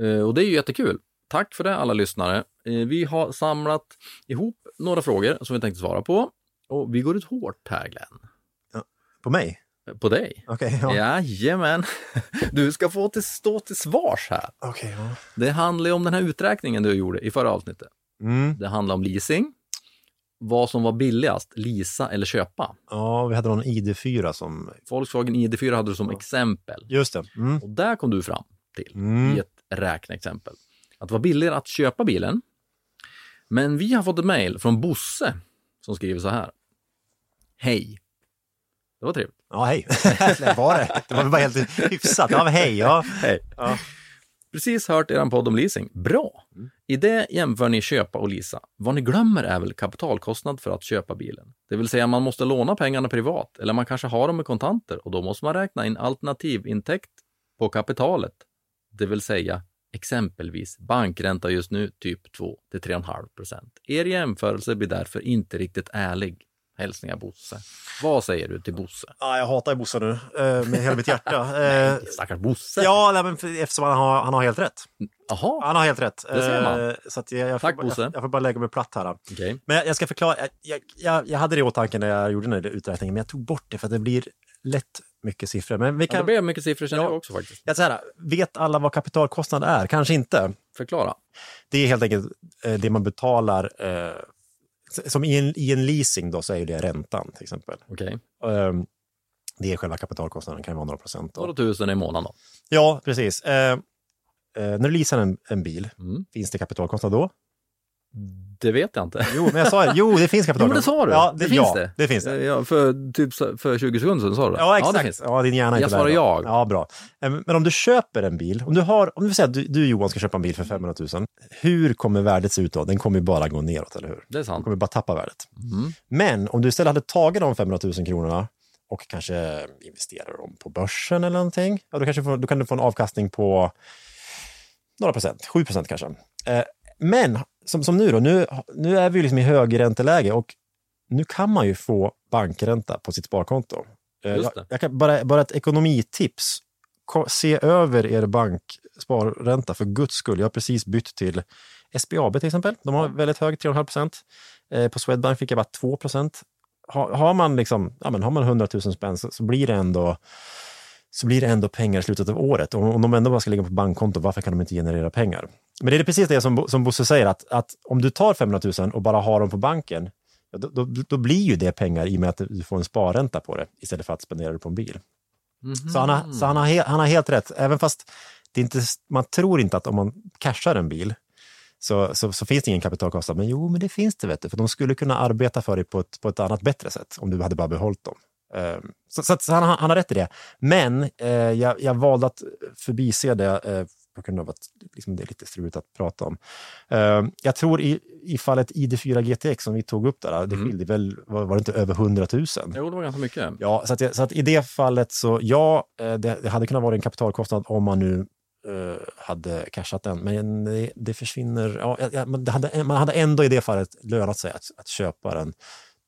Speaker 2: Eh, och det är ju jättekul. Tack för det alla lyssnare. Eh, vi har samlat ihop några frågor som vi tänkte svara på. Och vi går ut hårt här Glenn.
Speaker 3: På mig?
Speaker 2: På dig.
Speaker 3: Okej, ja.
Speaker 2: Jajamän. Du ska få till, stå till svars här.
Speaker 3: Okej, ja.
Speaker 2: Det handlar ju om den här uträkningen du gjorde i förra avsnittet.
Speaker 3: Mm.
Speaker 2: Det handlar om leasing. Vad som var billigast, leasa eller köpa.
Speaker 3: ja, vi hade någon ID4 som...
Speaker 2: Volkswagen ID4 hade du som exempel.
Speaker 3: Just det. Mm.
Speaker 2: Och där kom du fram till
Speaker 3: Mm.
Speaker 2: i ett räkneexempel. Att det var billigare att köpa bilen. Men vi har fått ett mejl från Bosse som skriver så här. Hej. Det var trevligt.
Speaker 3: Ja, hej. var det. Det var bara helt hyfsat. Ja, men hej. Ja.
Speaker 2: Hej.
Speaker 3: Ja.
Speaker 2: Precis hört er podd om leasing. Bra! I det jämför ni köpa och leasa. Vad ni glömmer är väl kapitalkostnad för att köpa bilen. Det vill säga man måste låna pengarna privat eller man kanske har dem med kontanter och då måste man räkna in alternativintäkt på kapitalet. Det vill säga exempelvis bankränta just nu typ 2 till 3,5 procent. Er jämförelse blir därför inte riktigt ärlig. Hälsningar Bosse. Vad säger du till Bosse?
Speaker 3: ja, jag hatar Bosse nu eh, med hela mitt hjärta. Eh,
Speaker 2: Nej, stackars Bosse.
Speaker 3: Ja, nej, men eftersom han har, han har helt rätt.
Speaker 2: Jaha,
Speaker 3: Han har helt rätt.
Speaker 2: Det ser man.
Speaker 3: Eh, Så att jag, jag, får,
Speaker 2: Tack,
Speaker 3: bara-
Speaker 2: Bosse.
Speaker 3: jag, jag får bara lägga mig platt här.
Speaker 2: Okej.
Speaker 3: Men jag, jag ska förklara. Jag, jag, hade det i åtanke när jag gjorde den här uträkningen, men jag tog bort det för att det blir lätt mycket siffror. Men vi
Speaker 2: Ja, det
Speaker 3: kan...
Speaker 2: blev mycket siffror känner
Speaker 3: Ja.
Speaker 2: jag också faktiskt.
Speaker 3: jag här, vet alla vad kapitalkostnad är? Kanske inte.
Speaker 2: Förklara.
Speaker 3: Det är helt enkelt eh, det man betalar. Som i en, i en leasing då så är det räntan till exempel.
Speaker 2: Okej.
Speaker 3: Ehm, det är själva kapitalkostnaden, kan vara några procent.
Speaker 2: Några tusen i månaden då.
Speaker 3: Ja, precis. Eh, eh, när du leasar en, en bil,
Speaker 2: Mm.
Speaker 3: finns det kapitalkostnad då?
Speaker 2: Det vet jag inte.
Speaker 3: Jo, men jag sa Jo, det finns
Speaker 2: Jo,
Speaker 3: kapitalkostnad.
Speaker 2: men det sa du.
Speaker 3: Ja,
Speaker 2: det,
Speaker 3: det,
Speaker 2: finns
Speaker 3: ja,
Speaker 2: det.
Speaker 3: det finns det.
Speaker 2: Ja, för typ för 20 sekunder sedan sa du det.
Speaker 3: Ja, exakt.
Speaker 2: det finns.
Speaker 3: Ja, din hjärna är
Speaker 2: Jag
Speaker 3: inte
Speaker 2: svarar
Speaker 3: där då.
Speaker 2: jag.
Speaker 3: Ja, bra. Men om du köper en bil, om du har, om du säger att du, du Johan ska köpa en bil för 500 000, hur kommer värdet se ut då? Den kommer ju bara gå neråt, eller hur?
Speaker 2: Det är
Speaker 3: Den
Speaker 2: sant.
Speaker 3: kommer bara tappa värdet.
Speaker 2: Mm.
Speaker 3: Men om du istället hade tagit de 500 000 kronorna och kanske investerar dem på börsen eller någonting, ja, då, kanske får, då kan du få en avkastning på några procent, 7 procent kanske. Eh, men som, som nu då, nu, nu är vi liksom i högränteläge och nu kan man ju få bankränta på sitt sparkonto. Eh, jag, jag kan bara, bara ett ekonomitips. Ko- Se över er banksparränta för guds skull. Jag har precis bytt till SBAB till exempel. De har väldigt hög, 3,5 procent. Eh, på Swedbank fick jag bara 2 procent. Ha, har, man liksom, ja, men har man 100 000 spänn så, så blir det ändå så blir det ändå pengar i slutet av året. Och om de ändå bara ska ligga på bankkonto, varför kan de inte generera pengar? Men det är precis det som, som Bosse säger, att, att om du tar 500 000 och bara har dem på banken, då, då, då blir ju det pengar i och med att du får en sparränta på det istället för att spendera det på en bil. Så, han har, så han, har he, han har helt rätt, även fast det inte, man tror inte att om man cashar en bil så, så, så finns det ingen kapitalkostnad. Men jo, men det finns det, vet du, för de skulle kunna arbeta för dig på ett, på ett annat bättre sätt om du hade bara behållit dem. Eh, Så, så, så han, han har rätt i det. Men eh, jag, jag valde att förbise det eh, på grund av att liksom, det är lite struligt att prata om. Eh, jag tror i, i fallet ID4 GTX som vi tog upp där, det skilde väl, var, var det inte över 100 000?
Speaker 2: Jo, det var ganska mycket.
Speaker 3: Ja, så att, så att i det fallet så ja, eh, det, det hade kunnat vara en kapitalkostnad om man nu eh, hade cashat den. Men det, det försvinner, ja, ja, det hade, man hade ändå i det fallet lönat sig att, att köpa den,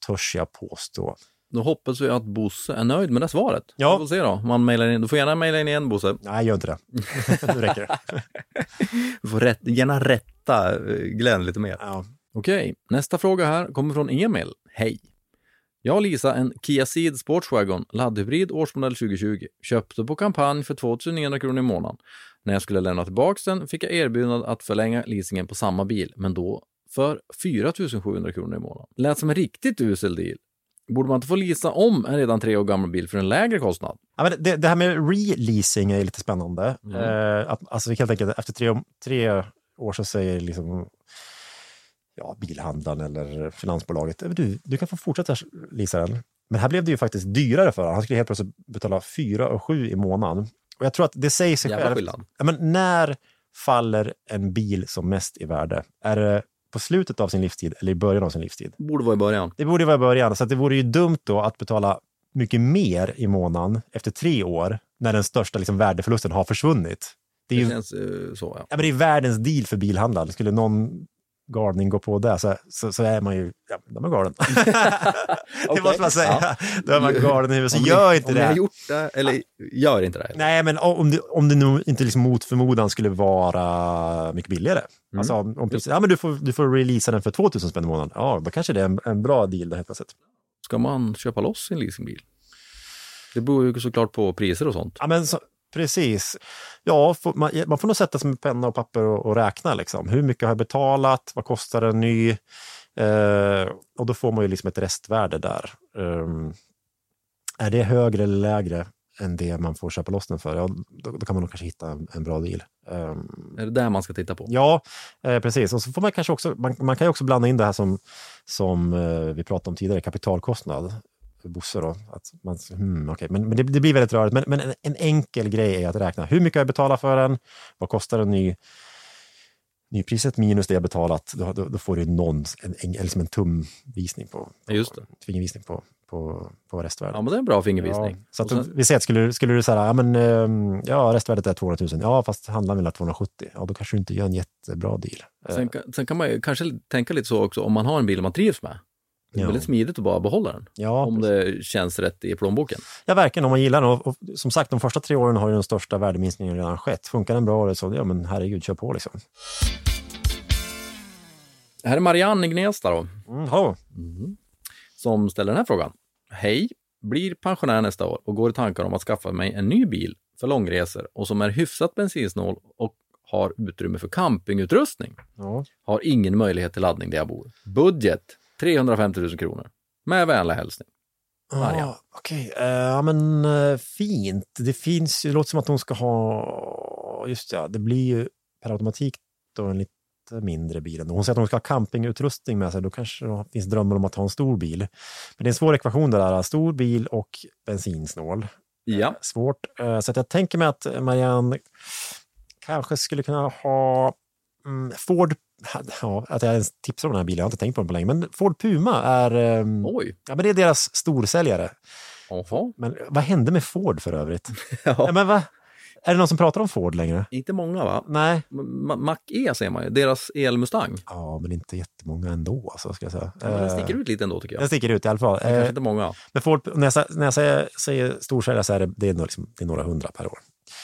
Speaker 3: törs jag påstå.
Speaker 2: Då hoppas vi att Bosse är nöjd med det svaret.
Speaker 3: Ja.
Speaker 2: Vi får se då. Man mailar in. Du får gärna mejla in igen Bosse.
Speaker 3: Nej, gör inte det. nu räcker det.
Speaker 2: Du får rätt, gärna rätta eh, Glenn lite mer.
Speaker 3: Ja.
Speaker 2: Okej, nästa fråga här kommer från Emil. Hej! Jag och Lisa en Kia Ceed Sportswagon laddhybrid årsmodell 2020. Köpte på kampanj för 2900 kronor i månaden. När jag skulle lämna tillbaka den fick jag erbjudande att förlänga leasingen på samma bil, men då för 4700 kronor i månaden. Lät som en riktigt usel deal. Borde man inte få leasa om en redan tre år gammal bil för en lägre kostnad?
Speaker 3: Ja, men det, det här med releasing är lite spännande. Eh, att, alltså helt enkelt efter tre, tre år så säger liksom ja, bilhandlaren eller finansbolaget du, du kan få fortsätta leasa den. Men här blev det ju faktiskt dyrare för honom. Han skulle helt plötsligt betala 4 och 7 i månaden. Och jag tror att det säger sig självt.
Speaker 2: skillnad.
Speaker 3: Ja, men när faller en bil som mest i värde? Är det på slutet av sin livstid eller i början av sin livstid?
Speaker 2: Borde vara i början.
Speaker 3: Det borde vara i början, så det vore ju dumt då att betala mycket mer i månaden efter tre år när den största liksom, värdeförlusten har försvunnit. Det är,
Speaker 2: Det
Speaker 3: ju,
Speaker 2: känns eh, så, ja.
Speaker 3: ja, men det är världens deal för bilhandlare. Skulle någon galning gå på det så, så, så är man ju, ja, de är galen. det
Speaker 2: Okej.
Speaker 3: måste man säga.
Speaker 2: Ja.
Speaker 3: Då är man galen i huvudet. Så
Speaker 2: Om
Speaker 3: gör
Speaker 2: ni,
Speaker 3: inte
Speaker 2: om ni har
Speaker 3: det.
Speaker 2: gjort det, eller gör inte det.
Speaker 3: Nej, men om det, om det nog inte liksom mot förmodan skulle vara mycket billigare.
Speaker 2: Mm.
Speaker 3: Alltså om, om precis, ja, men du, får, du får releasa den för 2000 spänn i månaden. Ja, då kanske det är en, en bra deal det helt plötsligt.
Speaker 2: Ska man köpa loss sin leasingbil? Det beror ju såklart på priser och sånt.
Speaker 3: Ja, men så, precis. Ja, får, man, man får nog sätta sig med penna och papper och, och räkna. Liksom. Hur mycket har jag betalat? Vad kostar en ny? Eh, och då får man ju liksom ett restvärde där. Ehm, är det högre eller lägre än det man får köpa loss den för? Ja, då, då kan man nog kanske hitta en, en bra deal. Ehm,
Speaker 2: Är det där man ska titta på?
Speaker 3: Ja, eh, precis. Och så får man kanske också, man, man kan ju också blanda in det här som, som eh, vi pratade om tidigare, kapitalkostnad. Bosse då. Att man, hmm, okay. Men, men det, det blir väldigt rörigt. Men, men en, en enkel grej är att räkna. Hur mycket har jag betalat för den? Vad kostar en ny? Nypriset minus det jag betalat, då, då, då får du någon, en, en, liksom en tumvisning på, på
Speaker 2: Just det.
Speaker 3: fingervisning på, på, på restvärdet.
Speaker 2: Ja, men det är en bra fingervisning.
Speaker 3: Ja, så att
Speaker 2: sen-
Speaker 3: vi säger att skulle, skulle du säga, ja men ehm, ja, restvärdet är 200 000, ja fast handlar väl 270, ja då kanske du inte gör en jättebra deal. Eh,
Speaker 2: Sen, kan- sen kan man ju kanske tänka lite så också, om man har en bil man trivs med. Det är
Speaker 3: Ja.
Speaker 2: väldigt smidigt att bara behålla den.
Speaker 3: Ja,
Speaker 2: om det känns rätt i plånboken.
Speaker 3: Ja, verkligen om man gillar den. Och, och som sagt, de första tre åren har ju den största värdeminskningen redan skett. Funkar den bra, så ja men herregud, kör på liksom.
Speaker 2: Här är Marianne i Gnesta då,
Speaker 3: Mm, ja.
Speaker 2: som ställer den här frågan. Hej, blir pensionär nästa år och går i tankar om att skaffa mig en ny bil för långresor och som är hyfsat bensinsnål och har utrymme för campingutrustning.
Speaker 3: ja.
Speaker 2: Har ingen möjlighet till laddning där jag bor. Budget 350 000 kronor. Med vänlig hälsning. Marianne.
Speaker 3: Ja, Okej, Eh, ja men eh, fint. Det finns ju, det låter som att hon ska ha, just ja, det blir ju per automatik då en lite mindre bil. ändå. Hon säger att hon ska ha campingutrustning med sig, då kanske det finns drömmar om att ha en stor bil. Men det är en svår ekvation det där, stor bil och bensinsnål.
Speaker 2: Ja,
Speaker 3: svårt. Eh, Så att jag tänker mig att Marianne kanske skulle kunna ha mm, Ford, ja, att jag ens tipsar om den här bilen, jag har inte tänkt på den på länge, men Ford Puma är,
Speaker 2: oj.
Speaker 3: ja, men det är deras storsäljare.
Speaker 2: Jaha.
Speaker 3: Men vad hände med Ford för övrigt?
Speaker 2: Ja.
Speaker 3: Ja, men va? Är det någon som pratar om Ford längre?
Speaker 2: Inte många va?
Speaker 3: Nej.
Speaker 2: Ma- Mac E ser man ju, deras elmustang.
Speaker 3: Ja, men inte jättemånga ändå, alltså, ska jag säga.
Speaker 2: Ja, men den
Speaker 3: Eh,
Speaker 2: sticker ut lite ändå tycker jag.
Speaker 3: Den sticker ut i alla fall.
Speaker 2: Kanske
Speaker 3: Eh,
Speaker 2: inte många.
Speaker 3: Men Ford, när jag, när jag säger, säger storsäljare så är det, det, är liksom, det är några hundra per år.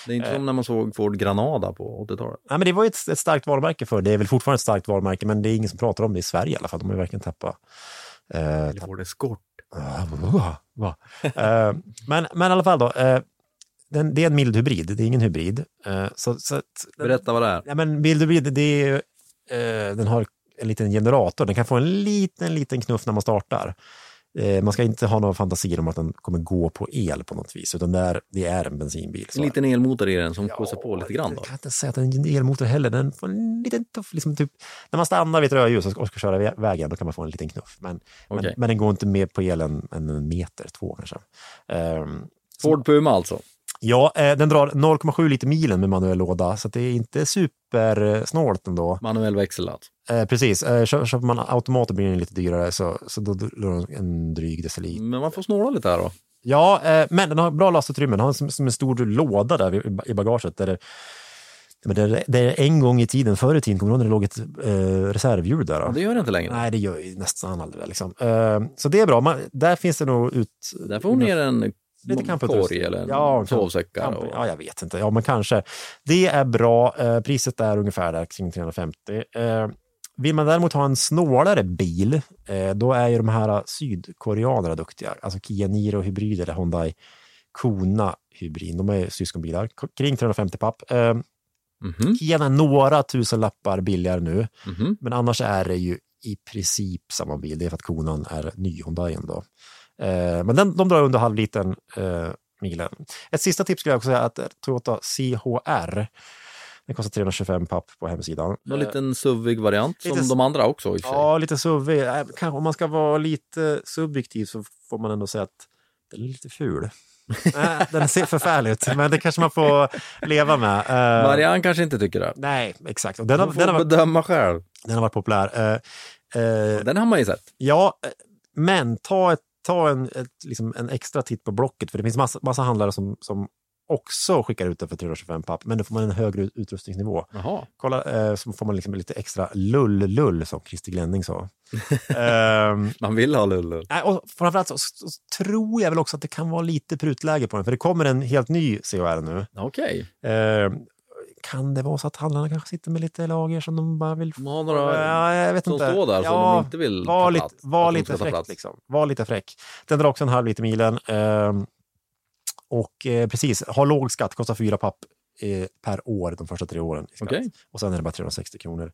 Speaker 2: Det är inte
Speaker 3: Eh.
Speaker 2: som när man såg Ford Granada på 80-talet.
Speaker 3: Nej, men det var ju ett, ett starkt varumärke för. Det är väl fortfarande ett starkt varumärke, men det är ingen som pratar om det i Sverige i alla fall. De har ju verkligen tappat. Eh,
Speaker 2: Eller Ford Escort.
Speaker 3: tappat- va? Eh, men, men i alla fall då. Eh, den, det är en mild hybrid, det är ingen hybrid. Eh, så, så att,
Speaker 2: Berätta vad det är.
Speaker 3: Ja, men mild hybrid, det är, eh, den har en liten generator. Den kan få en liten, liten knuff när man startar. Eh, man ska inte ha några fantasier om att den kommer gå på el på något vis, utan det är, det är en bensinbil.
Speaker 2: En liten elmotor i den som pussar på lite grann. Då.
Speaker 3: Jag kan inte säga att den är en elmotor heller. Den får en liten tuff, liksom typ, när man stannar vid ett rödljus och ska köra vä- vägen, då kan man få en liten knuff. Men,
Speaker 2: Okej.
Speaker 3: men, men den går inte mer på elen än en meter, två kanske. Ehm,
Speaker 2: Ford Puma alltså.
Speaker 3: Ja, eh, den drar 0,7 liter milen med manuell låda, så det är inte supersnålt ändå.
Speaker 2: Manuell växel alltså.
Speaker 3: Eh, precis, eh, kö- köper man automater blir den lite dyrare, så, så då drar den en dryg deciliter.
Speaker 2: Men man får snåla lite här då.
Speaker 3: Ja, eh, men den har bra lastutrymme. Den har som, som en stor låda där i- bagaget. Där det, men det, är- det är en gång i tiden, förr i tiden, kommer du ihåg när det låg ett eh, reservhjul där? Då?
Speaker 2: Det gör det inte längre.
Speaker 3: Nej, det gör ju nästan aldrig det. Liksom. Eh, så det är bra. Man, där finns det nog ut...
Speaker 2: Där får hon ner en
Speaker 3: Lite camputrustning.
Speaker 2: korg eller
Speaker 3: Ja,
Speaker 2: sovsäckar.
Speaker 3: Camp-
Speaker 2: och-
Speaker 3: Ja, jag vet inte. Ja, men kanske. Det är bra. Eh, priset är ungefär där kring 350. Eh, vill man däremot ha en snålare bil, eh, då är ju de här sydkoreanerna duktiga. Alltså Kia Niro hybrid eller Hyundai Kona hybrid. De är syskonbilar. Kring 350 papp. Eh,
Speaker 2: Mhm,
Speaker 3: Kian är några tusen lappar billigare nu,
Speaker 2: mhm.
Speaker 3: men annars är det ju i princip samma bil. Det är för att konan är ny Hyundaien då. Eh, men den, de drar under halvliten eh, milen. Ett sista tips skulle jag också säga att Toyota CHR, den kostar 325 papp på hemsidan.
Speaker 2: Någon liten suvig variant som
Speaker 3: lite-
Speaker 2: de andra också.
Speaker 3: Ja, lite SUV. Eh, Kanske om man ska vara lite subjektiv så får man ändå säga att den är lite ful. Den ser förfärlig ut, men det kanske man får leva med. Eh,
Speaker 2: Marianne kanske inte tycker det.
Speaker 3: Nej, exakt. Och Den har,
Speaker 2: får
Speaker 3: den, har varit,
Speaker 2: bedöma själv.
Speaker 3: den har varit populär. Eh, eh,
Speaker 2: Den har man ju sett.
Speaker 3: Ja, eh, men ta, ett, ta en, ett, liksom en extra titt på Blocket, för det finns massa, massa handlare som, som också skickar ut den för 325 papp, men då får man en högre ut- utrustningsnivå.
Speaker 2: Jaha.
Speaker 3: Kolla, eh, så får man liksom lite extra lull-lull, som Christer Glenning sa. Ehm,
Speaker 2: Man vill ha
Speaker 3: och framförallt så, så tror jag väl också att det kan vara lite prutläge på den, för det kommer en helt ny CHR nu.
Speaker 2: Okej.
Speaker 3: Ehm, kan det vara så att handlarna kanske sitter med lite lager som de bara vill
Speaker 2: De har några
Speaker 3: Ja, jag vet
Speaker 2: som
Speaker 3: inte.
Speaker 2: står där som
Speaker 3: Ja,
Speaker 2: de inte vill
Speaker 3: var
Speaker 2: ta plats.
Speaker 3: var lite fräck. Liksom. Var lite fräck. Den drar också en halv liter milen. ehm, och eh, precis, har låg skatt, kostar fyra papp eh, per år de första tre åren.
Speaker 2: Okej.
Speaker 3: Och sen är det bara 360 kronor.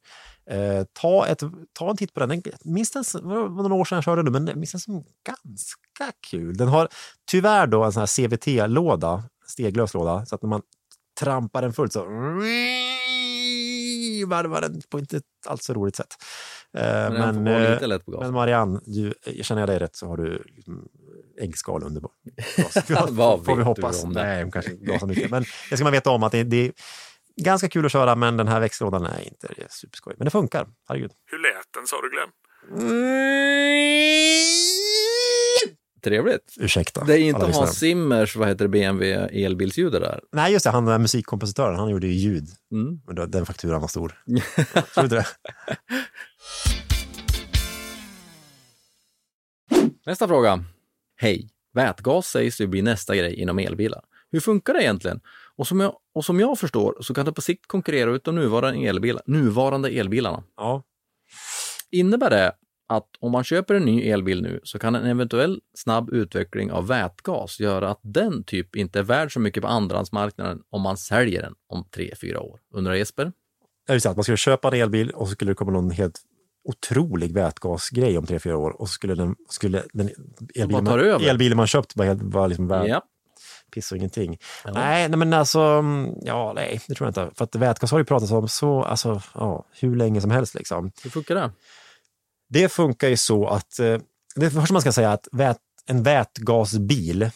Speaker 3: Eh, ta, ett, ta en titt på den. minns den, som- det var några år sedan jag körde den, men minns den som ganska kul. Den har tyvärr då en sån här CVT-låda, steglös låda, så att när man trampar den fullt så varvar den på inte alls så roligt sätt. Eh,
Speaker 2: Men vara
Speaker 3: eh,
Speaker 2: lite lätt på gasen.
Speaker 3: men Marianne, du, känner jag dig rätt så har du liksom äggskal under gas.
Speaker 2: Vad
Speaker 3: får vi hoppas.
Speaker 2: du om det?
Speaker 3: Nej, hon kanske gasar mycket. Men det ska man veta om att det, det är ganska kul att köra, men den här växellådan är inte superskoj. Men det funkar, herregud.
Speaker 4: Hur lät den sa du Glenn?
Speaker 2: Trevligt.
Speaker 3: Ursäkta.
Speaker 2: Det är inte Hans. Zimmers, vad heter det, BMW elbilsljudet där.
Speaker 3: Nej, just det, han den där musikkompositören, han gjorde ju ljud.
Speaker 2: Mm.
Speaker 3: Men då- den fakturan var stor. Tror du det?
Speaker 2: Nästa fråga. Hej! Vätgas sägs ju bli nästa grej inom elbilar. Hur funkar det egentligen? Och som jag, och som jag förstår så kan det på sikt konkurrera ut de nuvarande, elbilar, nuvarande elbilarna.
Speaker 3: Ja.
Speaker 2: Innebär det att om man köper en ny elbil nu så kan en eventuell snabb utveckling av vätgas göra att den typ inte är värd så mycket på andrahandsmarknaden om man säljer den om tre fyra år? Undrar Jesper?
Speaker 3: Det vill säga att man skulle köpa en elbil och så skulle det komma någon helt otrolig vätgasgrej om tre fyra år och så skulle den, skulle den elbilen, man, elbilen man köpt helt- bara liksom värd
Speaker 2: Ja.
Speaker 3: piss och ingenting. Nej, nej, men alltså, mm, ja, nej, det tror jag inte. För att vätgas har ju pratats om så, alltså, ja, hur länge som helst liksom.
Speaker 2: Hur funkar det?
Speaker 3: Det funkar ju så att, eh, det första man ska säga att vät, en vätgasbil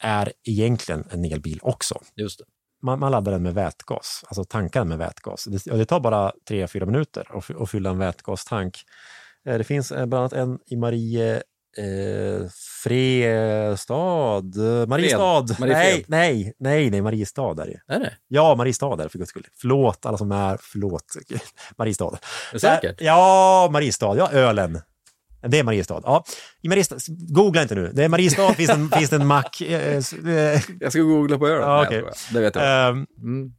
Speaker 3: är egentligen en elbil också.
Speaker 2: Just det.
Speaker 3: Man, man laddar den med vätgas, alltså tankar den med vätgas. Det, det tar bara 3-4 minuter att, att fylla en vätgastank. Eh, Det finns eh, bland annat en i Marie eh, Frestad. Mariestad.
Speaker 2: Mariefred.
Speaker 3: Nej, nej, nej, nej, Mariestad är det.
Speaker 2: Är det?
Speaker 3: Ja, Mariestad är det för guds skull. Förlåt alla som är, förlåt. Mariestad.
Speaker 2: Är det säkert?
Speaker 3: Ja, Mariestad. Ja, ölen. Det är Mariestad. Ja, i Mariestad. Googla inte nu. Det är Mariestad, finns en, finns det en mack. Eh, eh,
Speaker 2: Jag ska googla på ölen.
Speaker 3: Ja,
Speaker 2: skojar. Det vet jag.
Speaker 3: ehm,
Speaker 2: Mm.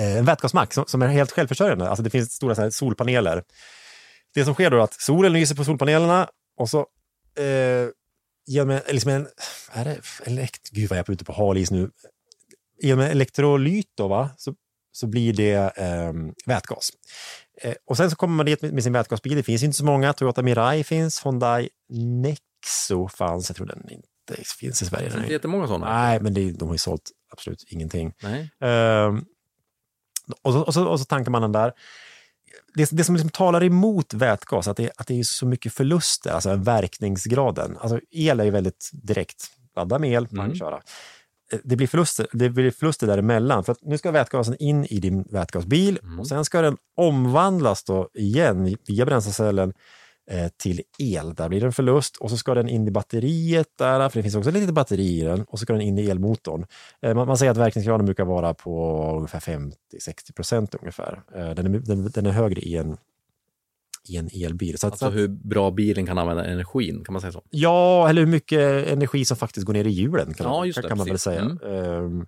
Speaker 3: eh, en vätgasmack som, som är helt självförsörjande. Alltså det finns stora solpaneler. Det som sker då är att solen lyser på solpanelerna och så eh, genom en, liksom en, är det elekt, gud vad jag är ute på hal is nu. genom elektrolyt då, va? Så, så blir det eh, vätgas. Eh, och sen så kommer man dit med, med sin vätgasbil. Det finns inte så många. Toyota Mirai finns, Hyundai Nexo fanns. Jag tror den inte finns i Sverige.
Speaker 2: Det är inte jättemånga sådana.
Speaker 3: Nej, men det, de har ju sålt absolut ingenting.
Speaker 2: Nej.
Speaker 3: Ehm, och, så, och, så, och så tankar man den där. Det, det som liksom talar emot vätgas, att det, att det är så mycket förluster, alltså verkningsgraden. Alltså el är ju väldigt direkt. Ladda med el, man
Speaker 2: Mm.
Speaker 3: köra. Eh, Det blir, förluster, det blir förluster däremellan. För att nu ska vätgasen in i din vätgasbil och sen ska den omvandlas då igen via bränslecellen till el. Där blir det en förlust och så ska den in i batteriet där, för det finns också ett litet batteri i den och så ska den in i elmotorn. Eh, Man, man säger att verkningsgraden brukar vara på ungefär 50-60 procent ungefär. Eh, Den är, den, den är högre i en, i en elbil. Så
Speaker 2: Alltså
Speaker 3: att,
Speaker 2: hur bra bilen kan använda energin, kan man säga så?
Speaker 3: ja, eller hur mycket energi som faktiskt går ner i hjulen kan,
Speaker 2: Ja,
Speaker 3: man-
Speaker 2: just det,
Speaker 3: kan man väl säga.
Speaker 2: Mm.
Speaker 3: Ehm,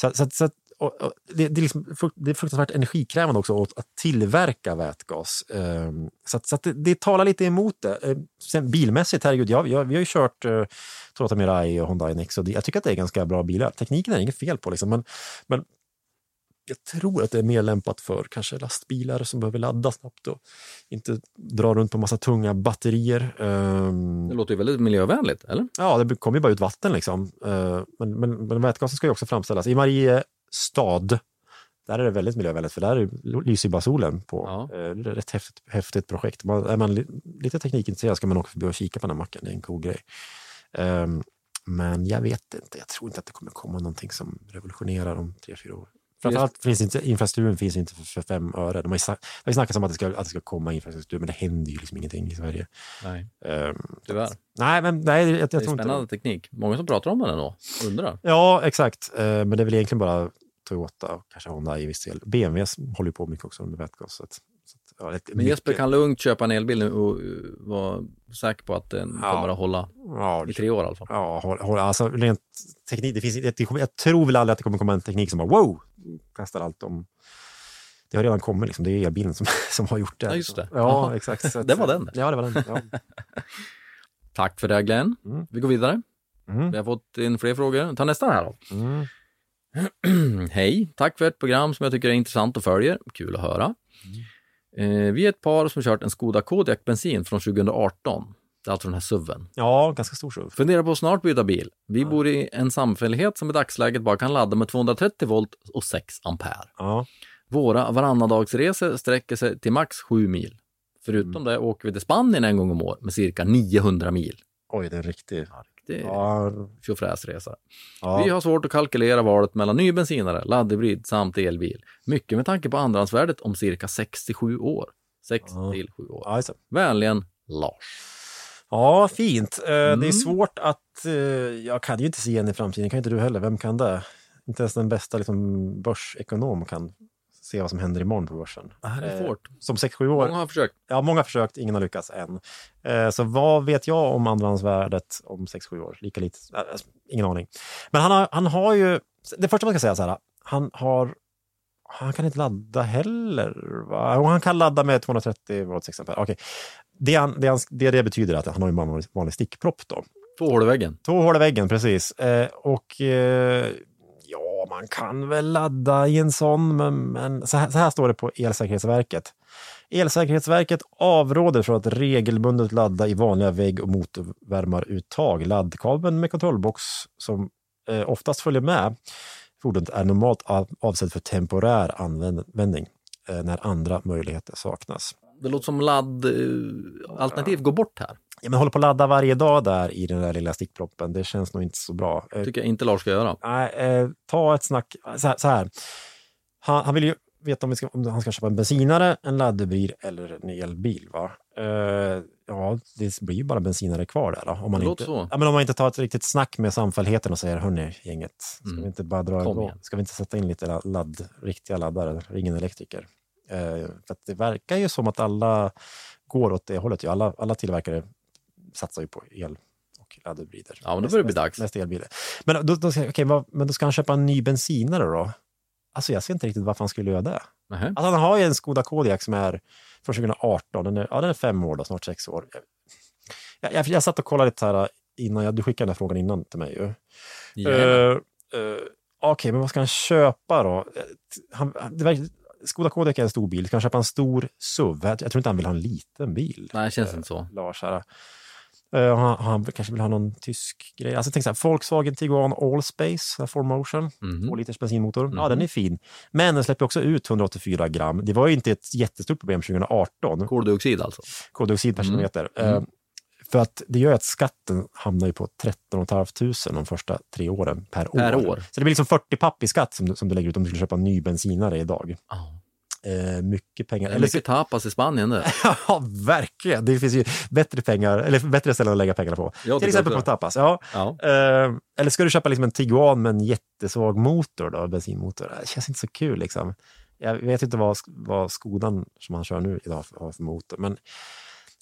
Speaker 3: så, så, så, och, och, det, det, är liksom, det är fruktansvärt energikrävande också att, att tillverka vätgas. Ehm, så att, så att det, det talar lite emot det. Ehm, sen bilmässigt, herregud, jag, jag, vi har ju kört uh, Toyota Mirai och Hyundai Nexo. Det- Jag tycker att det är ganska bra bilar. Tekniken är inget fel på, liksom, men, men jag tror att det är mer lämpat för kanske lastbilar som behöver ladda snabbt och inte dra runt på massa tunga batterier. Ehm,
Speaker 2: Det låter ju väldigt miljövänligt, eller?
Speaker 3: Ja, det kommer ju bara ut vatten liksom. Men, men, men vätgasen ska ju också framställas. I Mariestad, där är det väldigt miljövänligt för där är- lyser bara solen på.
Speaker 2: Ja.
Speaker 3: Eh, Det är ett häftigt, häftigt projekt. Man, är man li, lite teknikintresserad ska man åka förbi och kika på den här macken. Det är en cool grej. Ehm, Men jag vet inte, jag tror inte att det kommer komma någonting som revolutionerar om tre, fyra år. Framförallt finns inte, infrastrukturen finns inte för, för fem öre. De har ju sagt- det har ju snackats om att det, ska, att det ska komma infrastruktur, men det händer ju liksom ingenting i Sverige.
Speaker 2: Nej,
Speaker 3: Ehm,
Speaker 2: tyvärr.
Speaker 3: Nej, men nej, jag, jag
Speaker 2: Det är
Speaker 3: tror inte...
Speaker 2: spännande teknik. Många som pratar om den ändå. Undrar.
Speaker 3: Ja, exakt. Eh, Men det är väl egentligen bara Toyota och kanske Honda i viss del. BMW håller ju på mycket också med vätgas. Ja, ett,
Speaker 2: Men Jesper kan lugnt köpa en elbil och uh, vara säker på att den
Speaker 3: Ja.
Speaker 2: kommer att hålla
Speaker 3: Ja,
Speaker 2: i tre år i alla fall.
Speaker 3: ja håll, håll, alltså rent teknik, det finns, det kommer, jag tror väl aldrig att det kommer komma en teknik som bara wow, kastar allt om. Det har redan kommit, liksom. det är elbilen som, som har gjort det.
Speaker 2: Ja, just det.
Speaker 3: Ja, exakt. Så
Speaker 2: Det var den.
Speaker 3: Ja, det var den. Ja.
Speaker 2: Tack för det Glenn.
Speaker 3: Mm.
Speaker 2: Vi går vidare.
Speaker 3: Mm.
Speaker 2: Vi har fått in fler frågor. Ta nästa här då.
Speaker 3: Mm.
Speaker 2: Hej, tack för ett program som jag tycker är intressant och följer. Kul att höra. Eh, vi är ett par som kört en Skoda Kodiaq bensin från 2018. Det är alltså den här SUVen.
Speaker 3: ja, ganska stor SUV.
Speaker 2: Funderar på att snart byta bil. Vi bor i en samfällighet som i dagsläget bara kan ladda med 230 volt och 6 ampere.
Speaker 3: Ja.
Speaker 2: Våra varannandagsresor sträcker sig till max 7 mil. Förutom det åker vi till Spanien en gång om år med cirka 900 mil.
Speaker 3: Oj, det är en riktig...
Speaker 2: Det är
Speaker 3: Ja,
Speaker 2: tjofräsresa.
Speaker 3: ja.
Speaker 2: Vi har svårt att kalkylera valet mellan ny bensinare, laddhybrid samt elbil. Mycket med tanke på andrahandsvärdet om cirka 67 år. 6
Speaker 3: Ja.
Speaker 2: till 7 år.
Speaker 3: Det.
Speaker 2: Vänligen Lars.
Speaker 3: Ja, fint. Eh, Det
Speaker 2: Mm.
Speaker 3: är svårt att... eh, Jag kan ju inte se in i framtiden, kan inte du heller. Vem kan det? Inte ens den bästa liksom, börsekonom kan se vad som händer imorgon på börsen.
Speaker 2: Det här är
Speaker 3: Eh,
Speaker 2: svårt.
Speaker 3: Som 6-7 år.
Speaker 2: Många har försökt.
Speaker 3: Ja, många har försökt, ingen har lyckats än. Eh, Så vad vet jag om andrahandsvärdet om 6-7 år? Lika lite, äh, ingen aning. Men han har, han har ju, det första man ska säga så här, han har, han kan inte ladda heller. Va? Han kan ladda med 230 volt 6 ampere. Okej. Det, han, det, han, det det betyder att han har en vanlig, vanlig stickpropp då.
Speaker 2: Två hål i väggen.
Speaker 3: Två hål i väggen, precis. Eh, och eh, ja, man kan väl ladda i en sån, men, men så, här, så här står det på Elsäkerhetsverket. Elsäkerhetsverket avråder från att regelbundet ladda i vanliga vägg och motorvärmaruttag. Laddkabeln med kontrollbox som eh, oftast följer med fordonet är normalt avsedd för temporär användning eh, när andra möjligheter saknas.
Speaker 2: Det låter som laddalternativ går bort här.
Speaker 3: Ja, men håller på att ladda varje dag där i den där lilla stickproppen. Det känns nog inte så bra. Eh,
Speaker 2: tycker jag inte Lars ska göra.
Speaker 3: Nej, eh, ta ett snack. Så här. Så här. Han, han vill ju veta om, ska, om han ska köpa en bensinare, en laddhybrid eller en elbil. Va? Eh, ja, det blir ju bara bensinare kvar där. Då, om, man
Speaker 2: Det
Speaker 3: inte,
Speaker 2: så.
Speaker 3: ja, men om man inte tar ett riktigt snack med samfälligheten och säger hörni, gänget, ska
Speaker 2: Mm.
Speaker 3: vi inte bara dra igång? Ska vi inte sätta in lite la- ladd, riktiga laddare? Ring en elektriker. Eh, för det verkar ju som att alla går åt det hållet. Ju. Alla, alla tillverkare satsar ju på el och laddhybrider.
Speaker 2: Ja, men då börjar det bli dags.
Speaker 3: Mest elbilar. Men då, då, okej, vad, men då ska han köpa en ny bensinare då? Alltså jag ser inte riktigt varför han skulle göra det.
Speaker 2: Nähä.
Speaker 3: Alltså han har ju en Skoda Kodiaq som är från 2018. Den är, ja, den är fem år, då, snart sex år. Jag, jag, jag satt och kollade lite här innan, jag, du skickade den här frågan innan till mig ju.
Speaker 2: Jajamän.
Speaker 3: Eh, eh, Okej, men vad ska han köpa då? Eh, Han, det verkar, Skoda Kodiaq är en stor bil. Ska han köpa en stor SUV? Jag, tror inte han vill ha en liten bil.
Speaker 2: Nej, det känns inte så.
Speaker 3: Lars här. Eh, han, han kanske vill ha någon tysk grej. Alltså, tänk så här, Volkswagen Tiguan Allspace, 4Motion,
Speaker 2: Mhm.
Speaker 3: 2 liters bensinmotor. Ja, den är fin. Men den släpper också ut 184 gram. Det var ju inte ett jättestort problem 2018,
Speaker 2: Koldioxid alltså.
Speaker 3: koldioxid per
Speaker 2: Mm.
Speaker 3: kilometer.
Speaker 2: Mm.
Speaker 3: För att det gör att skatten hamnar ju på 13 500 de första tre åren per,
Speaker 2: Per år.
Speaker 3: Så det blir liksom 40 papp i skatt som, du- som du lägger ut om du skulle köpa en ny bensinare idag.
Speaker 2: Ja.
Speaker 3: Eh, mycket pengar. Eller
Speaker 2: mycket tapas i Spanien det.
Speaker 3: ja, verkligen. Det finns ju bättre pengar, eller bättre ställen att lägga pengarna på.
Speaker 2: Jag
Speaker 3: Till exempel på tapas. Ja.
Speaker 2: Ja.
Speaker 3: Eh, eller ska du köpa liksom en Tiguan med en jättesvag motor, då, bensinmotor? Det känns inte så kul. Liksom. Jag vet inte vad, vad Skodan som han kör nu idag har för motor. Men,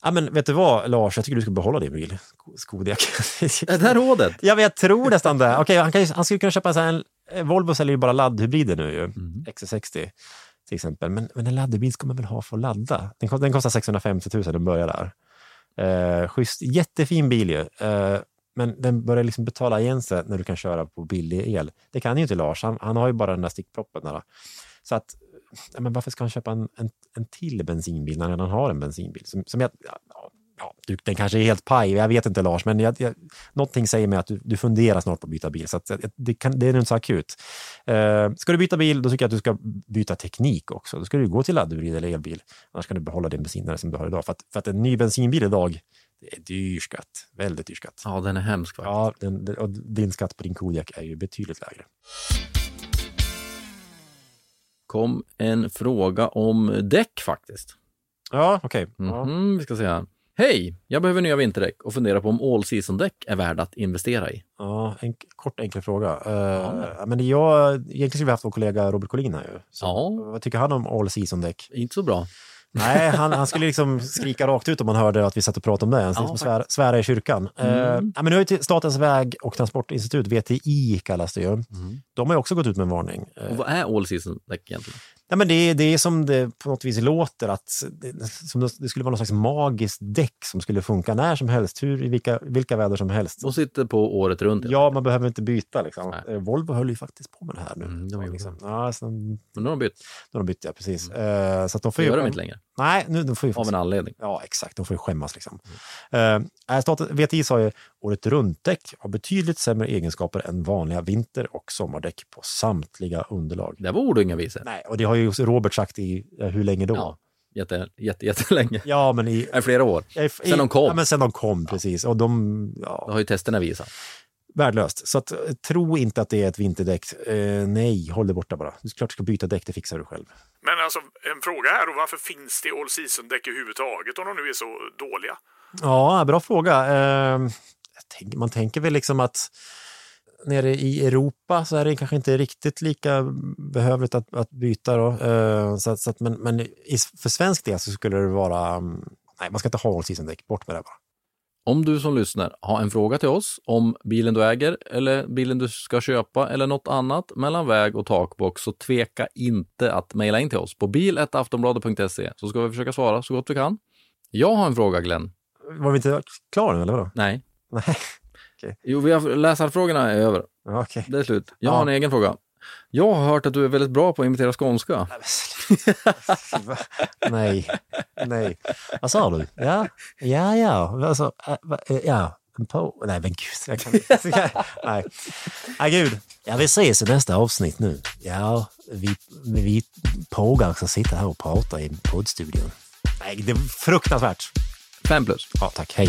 Speaker 3: ja, men vet du vad, Lars? Jag tycker du ska behålla din bil. Skodiak.
Speaker 2: Är det här rådet?
Speaker 3: Ja, men jag tror nästan det. Okej, han, kan han skulle kunna köpa så här en... Volvo säljer ju bara laddhybrider nu, ju.
Speaker 2: Mm.
Speaker 3: XC60 till exempel. Men, men en laddhybrid ska man väl ha för att ladda? Den, den kostar 650 000, den börjar där. Eh, schysst, jättefin bil ju. Eh, men den börjar liksom betala igen sig när du kan köra på billig el. Det kan ju inte Lars, han, han har ju bara den där stickproppen. Där. Så att, ja, men varför ska han köpa en, en, en till bensinbil när han redan har en bensinbil? Som, som jag, ja, ja, du, den kanske är helt paj, jag vet inte Lars, men jag, jag, någonting säger mig att du, du funderar snart på att byta bil. Så att, det, det, kan, det är inte så akut. Eh, ska du byta bil, då tycker jag att du ska byta teknik också. Då ska du gå till laddhybrid eller elbil. Annars kan du behålla din bensinare som du har idag. För att, för att en ny bensinbil idag, det är dyr skatt. Väldigt dyr skatt.
Speaker 2: Ja, den är hemsk faktiskt.
Speaker 3: Ja, den, och din skatt på din Kodiaq är ju betydligt lägre.
Speaker 2: Kom en fråga om däck faktiskt.
Speaker 3: Ja, okej. Ja.
Speaker 2: Mhm, Vi ska se här. Hej! Jag behöver nya vinterdäck och funderar på om all season-däck är värda att investera i.
Speaker 3: Ja, en kort enkel fråga. Uh, men jag, egentligen skulle vi haft vår kollega Robert Collin här ju. Så,
Speaker 2: Ja.
Speaker 3: Vad tycker han om all season-däck?
Speaker 2: Inte så bra.
Speaker 3: Nej, han, han skulle liksom skrika rakt ut om man hörde att vi satt och pratade om det. Han skulle
Speaker 2: Ja,
Speaker 3: liksom svära, svära i kyrkan. Eh,
Speaker 2: Mm.
Speaker 3: ja, men nu har ju Statens väg och transportinstitut, VTI kallas det ju, de har ju också gått ut med en varning. Eh,
Speaker 2: Och vad är all season-däck egentligen?
Speaker 3: Ja, men det, är- det är som det på något vis låter, att det, som det, skulle vara någon slags magiskt däck som skulle funka när som helst, hur, i vilka, vilka väder som helst.
Speaker 2: De sitter på året runt.
Speaker 3: Ja, man behöver inte byta. Liksom.
Speaker 2: Nej.
Speaker 3: Eh, Volvo höll ju faktiskt på med det här nu.
Speaker 2: Mm, de
Speaker 3: liksom. ja, så, de,
Speaker 2: Men nu har de bytt.
Speaker 3: de har bytt, ja, precis. Eh, så att de får ju,
Speaker 2: gör de inte längre.
Speaker 3: Nej, nu, de får ju
Speaker 2: Av en anledning.
Speaker 3: Ja, exakt. De får ju skämmas. Liksom. Uh, staten, VTI sa ju året runt-däck har betydligt sämre egenskaper än vanliga vinter och sommardäck på samtliga underlag.
Speaker 2: Det var ord och inga visor.
Speaker 3: Nej, och det har ju Robert sagt i eh, hur länge då?
Speaker 2: Ja, jätte, jätte, jättelänge.
Speaker 3: Ja, men i...
Speaker 2: Nej, flera år.
Speaker 3: i-
Speaker 2: Sen de kom.
Speaker 3: Ja, men sen de kom, precis. Och de,
Speaker 2: Det
Speaker 3: ja,
Speaker 2: har ju testerna visat.
Speaker 3: värdelöst. Så att, eh, tro inte att det är ett vinterdäck. Eh, nej, håll det borta bara. Du klart ska byta däck, det fixar du själv.
Speaker 4: Men alltså, en fråga här då, varför finns det all season-däck överhuvudtaget om de nu är så dåliga?
Speaker 3: Ja, bra fråga. Eh, tänker, man tänker väl liksom att nere i Europa så är det kanske inte riktigt lika behövligt att, att byta. Då. Eh, så att, så att, men men för svensk del så skulle det vara... mm, Nej, man ska inte ha all season. Bort med det bara.
Speaker 2: Om du som lyssnar har en fråga till oss om bilen du äger eller bilen du ska köpa eller något annat mellan väg och takbox så tveka inte att mejla in till oss på bil.aftonbladet.se så ska vi försöka svara så gott vi kan. Jag har en fråga Glenn.
Speaker 3: Var vi inte klara eller vadå?
Speaker 2: Nej.
Speaker 3: Nej.
Speaker 2: Jo, vi har, läsarfrågorna är över.
Speaker 3: Okej.
Speaker 2: Det är slut. Jag
Speaker 3: Ja.
Speaker 2: har en egen fråga. Jag har hört att du är väldigt bra på att imitera skånska.
Speaker 3: Nej, nej. Vad sa du? Ja, ja, ja. Alltså, ja. På, nej men gud, jag kan inte. Nej. nej, gud. Ja, vi ses i nästa avsnitt nu. Ja, vi, vi pågar ska sitta här och prata i poddstudion. Nej, det är fruktansvärt.
Speaker 2: Fem plus.
Speaker 3: Ja, tack. Hej.